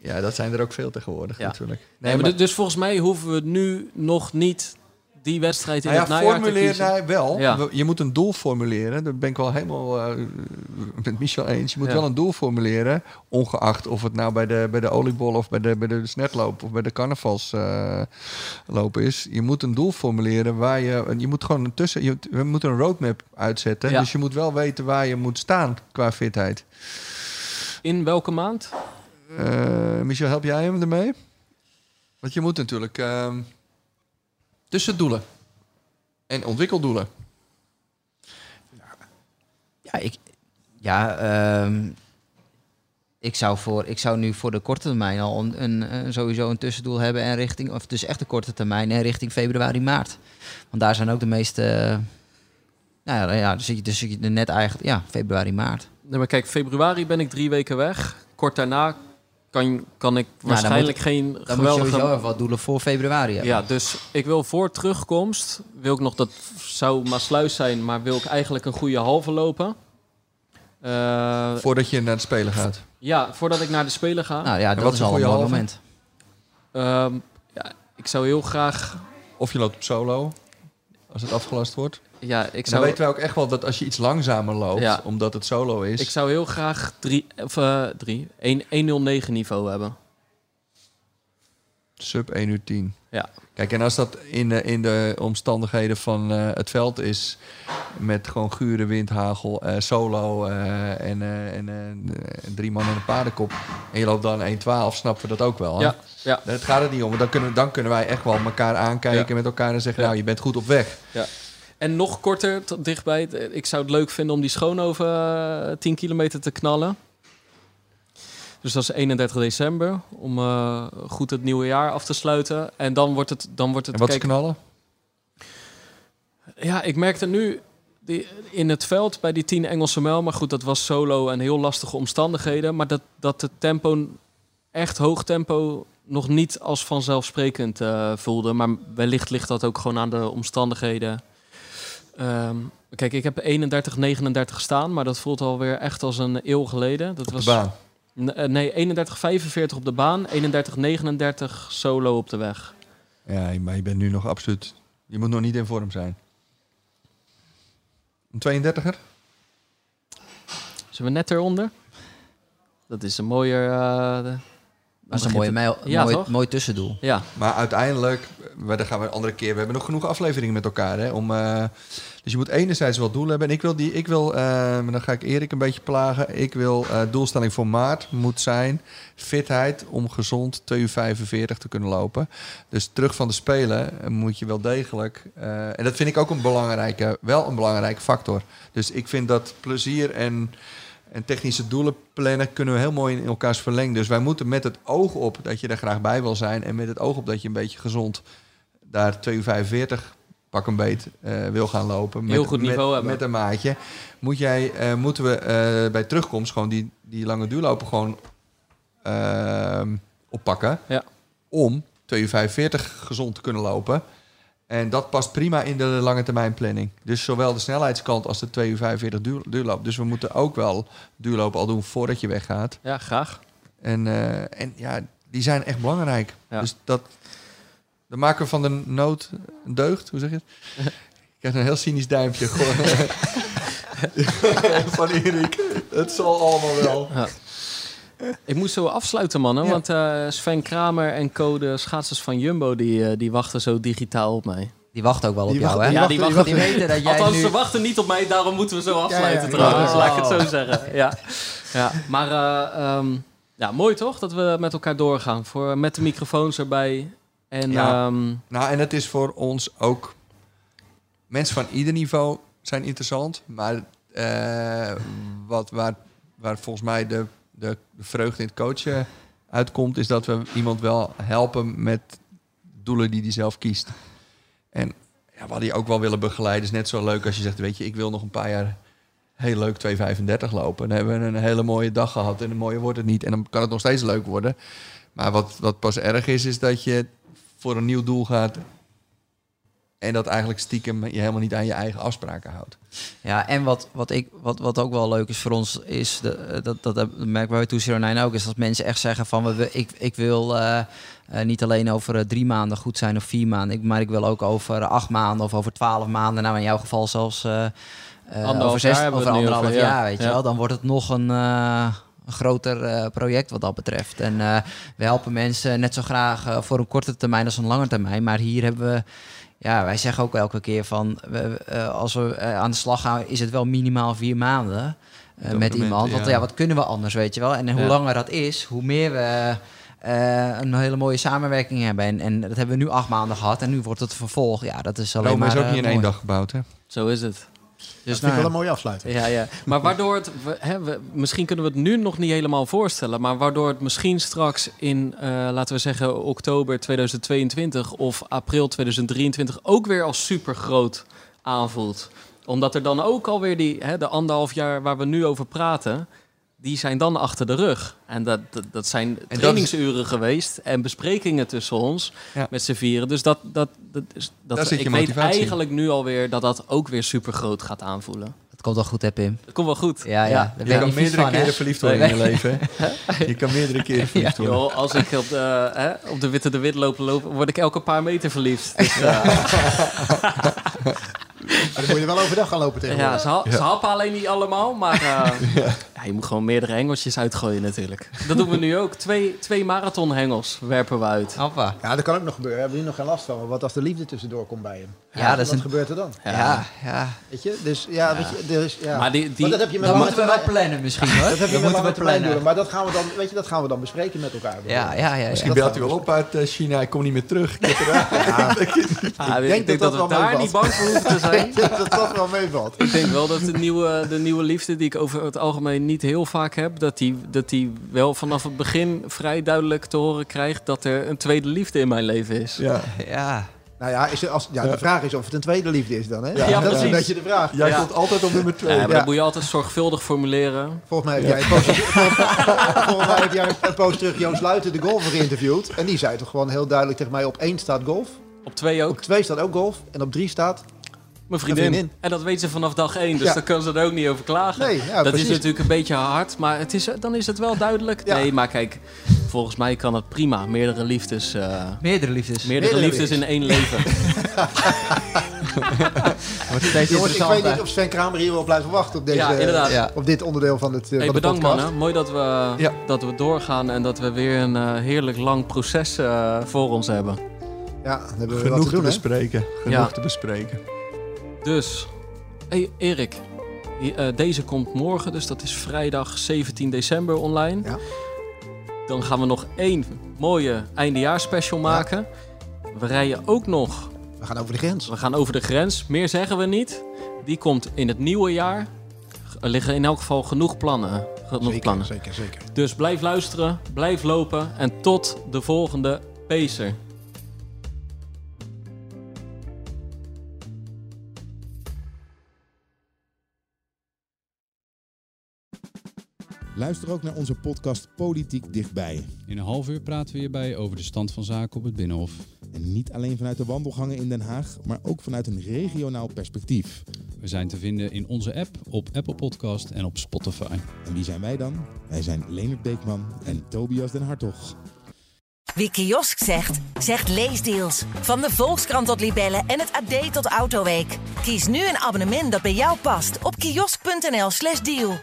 Ja, dat zijn er ook veel tegenwoordig Ja. natuurlijk. Nee, maar du- dus volgens mij hoeven we nu nog niet die wedstrijd in Nou het ja, najaar te formuleer nou wel. Ja. Je moet een doel formuleren. Daar ben ik wel helemaal eh, met Michel eens. Je moet Ja. wel een doel formuleren. Ongeacht of het nou bij de, bij de oliebol of bij de, bij de snetloop of bij de carnavalsloop is. Je moet een doel formuleren waar je. Je moet gewoon een tussen. Je, we moeten een roadmap uitzetten. Ja. Dus je moet wel weten waar je moet staan qua fitheid. In welke maand? Eh, Michel, help jij hem ermee? Want je moet natuurlijk ehm tussendoelen en ontwikkeldoelen. Ja, ik, ja ehm, ik, zou voor, ik zou nu voor de korte termijn al een, sowieso een tussendoel hebben. En richting, of dus echt de korte termijn en richting februari, maart. Want daar zijn ook de meeste. nou ja, ja, zit je, zit je er net eigenlijk. Ja, februari, maart. Nee, maar kijk, februari ben ik drie weken weg. Kort daarna kan, kan ik dan waarschijnlijk moet- geen Dan moet je geweldige... sowieso wat doelen voor februari hebben. Ja, dus ik wil voor terugkomst, wil ik nog, dat zou Maasluis zijn, maar wil ik eigenlijk een goede halve lopen. Eh, Voordat je naar de Spelen gaat. ja, voordat ik naar de Spelen ga. Nou ja, dat is al een goede mooi halve? moment. Ehm, ja, ik zou heel graag... Of je loopt op solo. Als het afgelast wordt. Ja, ik En dan zou, weten wij ook echt wel dat als je iets langzamer loopt, Ja. omdat het solo is. ik zou heel graag drie, of, drie, 1, 109 niveau hebben. Sub 1 uur 10. Ja. Kijk, en als dat in de, in de omstandigheden van eh, het veld is, met gewoon gure wind, hagel, eh, solo en, en drie man en een paardenkop, en je loopt dan 1.12, snappen we dat ook wel. Hè? Ja, ja. Het gaat er niet om, dan kunnen, dan kunnen wij echt wel elkaar aankijken Ja. met elkaar en zeggen, Ja. nou, je bent goed op weg. En nog korter, tot dichtbij. eh, Ik zou het leuk vinden om die Schoonhoven eh, 10 kilometer te knallen. Dus dat is 31 december, om eh, goed het nieuwe jaar af te sluiten. En dan wordt het... Dan wordt het En wat kijk, knallen? Ja, ik merkte nu die, in het veld bij die 10 Engelse mijl. Maar goed, dat was solo en heel lastige omstandigheden. Maar dat, dat het tempo, echt hoog tempo, nog niet als vanzelfsprekend eh, voelde. Maar wellicht ligt dat ook gewoon aan de omstandigheden. Ehm, kijk, ik heb 31, 39 staan, maar dat voelt alweer echt als een eeuw geleden. Dat Op was, de baan. Eh, Nee, 31, 45 op de baan, 31, 39 solo op de weg. Ja, maar je bent nu nog absoluut... Je moet nog niet in vorm zijn. Een 32er? Zullen we net eronder? Dat is een mooier... de- Dat is een begint mooie, het- mijl, Ja, mooi, mooi tussendoel. Ja, Maar uiteindelijk, we- daar gaan we een andere keer. We hebben nog genoeg afleveringen met elkaar. Hè, om, eh, dus je moet enerzijds wel doel hebben. En ik wil, die, ik wil eh, dan ga ik Erik een beetje plagen. Ik wil eh, doelstelling voor maart moet zijn fitheid om gezond 2 uur 45 te kunnen lopen. Dus terug van de Spelen moet je wel degelijk. eh, en dat vind ik ook een belangrijke, wel een belangrijke factor. Dus ik vind dat plezier en en technische doelen plannen kunnen we heel mooi in elkaars verlengd. Dus wij moeten met het oog op dat je er graag bij wil zijn. En met het oog op dat je een beetje gezond daar 2 uur 45 pak een beet eh, wil gaan lopen. Heel met, goed niveau met, hebben. Met een maatje. Moet jij, eh, moeten we eh, bij terugkomst gewoon die, die lange duurlopen gewoon oppakken. Ja. Om 2 uur 45 gezond te kunnen lopen. En dat past prima in de lange termijn planning. Dus zowel de snelheidskant als de 2 uur 45 duur, duurloop. Dus we moeten ook wel duurlopen al doen voordat je weggaat. ja graag. En, eh, en ja, die zijn echt belangrijk. Ja. Dus dat, dan maken we van de nood een deugd. Hoe zeg je het? Ik krijg een heel cynisch duimpje. Gewoon. van Erik. Het zal allemaal wel. Ik moet zo afsluiten, mannen. Ja. Want eh, Sven Kramer en Co, de schaatsers van Jumbo, die, eh, die wachten zo digitaal op mij. Die wacht ook wel op jou, hè? Ja, die wachten- wachten- die weten dat jij Althans, nu... ze wachten niet op mij, daarom moeten we zo afsluiten ja, trouwens. Laat ik het zo zeggen. Ja, ja. maar eh, ehm, ja, mooi toch dat we met elkaar doorgaan. Voor, met de microfoons erbij. En Ja. ehm, Nou, en het is voor ons ook... Mensen van ieder niveau zijn interessant. Maar eh, wat, waar, waar volgens mij de, de, de vreugde in het coachen uitkomt... is dat we iemand wel helpen met doelen die hij zelf kiest. En ja, wat ook wel willen begeleiden is net zo leuk als je zegt... weet je, ik wil nog een paar jaar heel leuk 2,35 lopen. Dan hebben we een hele mooie dag gehad en een mooie wordt het niet. En dan kan het nog steeds leuk worden. Maar wat, wat pas erg is, is dat je voor een nieuw doel gaat En dat eigenlijk stiekem je helemaal niet aan je eigen afspraken houdt. Ja, en wat, wat, ik, wat, wat ook wel leuk is voor ons, is de, dat, dat, dat merken wij bij 209 ook, is dat mensen echt zeggen van, we, ik, ik wil uh, uh, niet alleen over uh, drie maanden goed zijn of vier maanden, ik, maar ik wil ook over acht maanden of over twaalf maanden, nou in jouw geval zelfs over, zes, jaar over anderhalf jaar, ja. weet je wel. Dan wordt het nog een... een groter project wat dat betreft. En we helpen mensen net zo graag voor een korte termijn als een lange termijn. Maar hier hebben we ja, wij zeggen ook elke keer van uh, als we uh, aan de slag gaan, is het wel minimaal vier maanden uh, met iemand. Want ja. ja. wat kunnen we anders, weet je wel? En hoe ja. langer dat is, hoe meer we een hele mooie samenwerking hebben. En, en, dat hebben we nu acht maanden gehad en nu wordt het vervolg. Ja, dat is alleen Rome maar. is ook niet in mooi. één dag gebouwd, hè? Zo is het. Dus dat vind ik wel een mooie afsluiting. Ja, ja. Maar waardoor het, we, hè, we, misschien kunnen we het nu nog niet helemaal voorstellen, maar waardoor het misschien straks in, uh, laten we zeggen, oktober 2022 of april 2023 ook weer als super groot aanvoelt. Omdat er dan ook alweer die, hè, de anderhalf jaar waar we nu over praten, die zijn dan achter de rug. En dat, dat, dat zijn En trainingsuren geweest en besprekingen tussen ons Ja. met z'n vieren. Dus dat, dat, dat, is, dat Daar zit je ik weet eigenlijk nu alweer dat dat ook weer super groot gaat aanvoelen. Het komt wel goed, hè, Pim? Dat komt wel goed. Ja, ja. Ben Je je kan meerdere van, keren verliefd worden in je leven. Je kan meerdere keren verliefd worden. Als ik op de, hè, op de Witte de Wit loop, loop, word ik elke paar meter verliefd. Dus, eh, Maar dan moet je wel overdag gaan lopen ja, tegenwoordig. ze, ha- ze happen alleen niet allemaal, maar eh, ja, je moet gewoon meerdere hengelsjes uitgooien natuurlijk. Dat doen we nu ook. Twee, twee marathonhengels werpen we uit. Hoppa. Ja, dat kan ook nog gebeuren. Daar hebben we nu nog geen last van. Maar wat als de liefde tussendoor komt bij hem? Ja, dat wat is een- gebeurt er dan? Ja, ja. Weet je? Dus ja, weet je, dus, ja. Maar die, die, Maar dat heb je met moeten we wel plannen misschien, hoor. Dat heb je Dat met we plannen. doen. Maar dat gaan, we dan, weet je, dat gaan we dan bespreken met elkaar. Ja, ja, ja. Misschien ja. belt u wel op uit eh, China, ik kom niet meer terug. Ik denk denk, dat dat, dat we wel daar niet bang voor hoeven te zijn. Ik denk dat dat wel meevalt. Ik denk wel dat de nieuwe, de nieuwe liefde, die ik over het algemeen niet heel vaak heb, dat die, dat die wel vanaf het begin vrij duidelijk te horen krijgt dat er een tweede liefde in mijn leven is. Ja. Ja. Nou ja, is er als, ja, de vraag is of het een tweede liefde is dan. Hè? Ja, dat is een beetje de vraag. Jij Ja. komt altijd op nummer twee. Ja, maar Ja. dat moet je altijd zorgvuldig formuleren. Volgens mij heb jij een poos, volgens mij heb jij een poos terug Joost Luiten, de golfer, geïnterviewd. En die zei toch gewoon heel duidelijk tegen mij: op één staat golf, Op twee ook. op twee staat ook golf en op drie staat. Mijn vriendin. En dat weet ze vanaf dag één, dus Ja. daar kan ze er ook niet over klagen. Nee, ja, dat precies. is natuurlijk een beetje hard, maar het is, dan is het wel duidelijk. Ja. Nee, maar kijk, volgens mij kan het prima. Meerdere liefdes, eh, Meerdere liefdes. meerdere Meerdere liefdes in één leven. Jongens, ik weet niet of Sven Kramer hier wel blijven wachten op, deze, Ja, inderdaad. Ja. op dit onderdeel van, het, eh, Hey, van de bedankt mannen. Mooi dat we, Ja. dat we doorgaan en dat we weer een eh, heerlijk lang proces eh, voor ons hebben. Ja, dan hebben we wat Genoeg te te doen, bespreken. Genoeg Ja. te bespreken. Dus, hey, Erik, die, eh, deze komt morgen, dus dat is vrijdag 17 december online. Ja. Dan gaan we nog één mooie eindejaarsspecial maken. We rijden ook nog, We gaan over de grens. we gaan over de grens, meer zeggen we niet. Die komt in het nieuwe jaar. Er liggen in elk geval genoeg plannen. Genoeg Zeker, plannen. zeker, zeker. Dus blijf luisteren, blijf lopen en tot de volgende Pacer. Luister ook naar onze podcast Politiek Dichtbij. In een half uur praten we hierbij over de stand van zaken op het Binnenhof. En niet alleen vanuit de wandelgangen in Den Haag, maar ook vanuit een regionaal perspectief. We zijn te vinden in onze app, op Apple Podcast en op Spotify. En wie zijn wij dan? Wij zijn Leonard Beekman en Tobias den Hartog. Wie kiosk zegt, zegt leesdeals. Van de Volkskrant tot Libellen en het AD tot Autoweek. Kies nu een abonnement dat bij jou past op kiosk.nl/slash deal.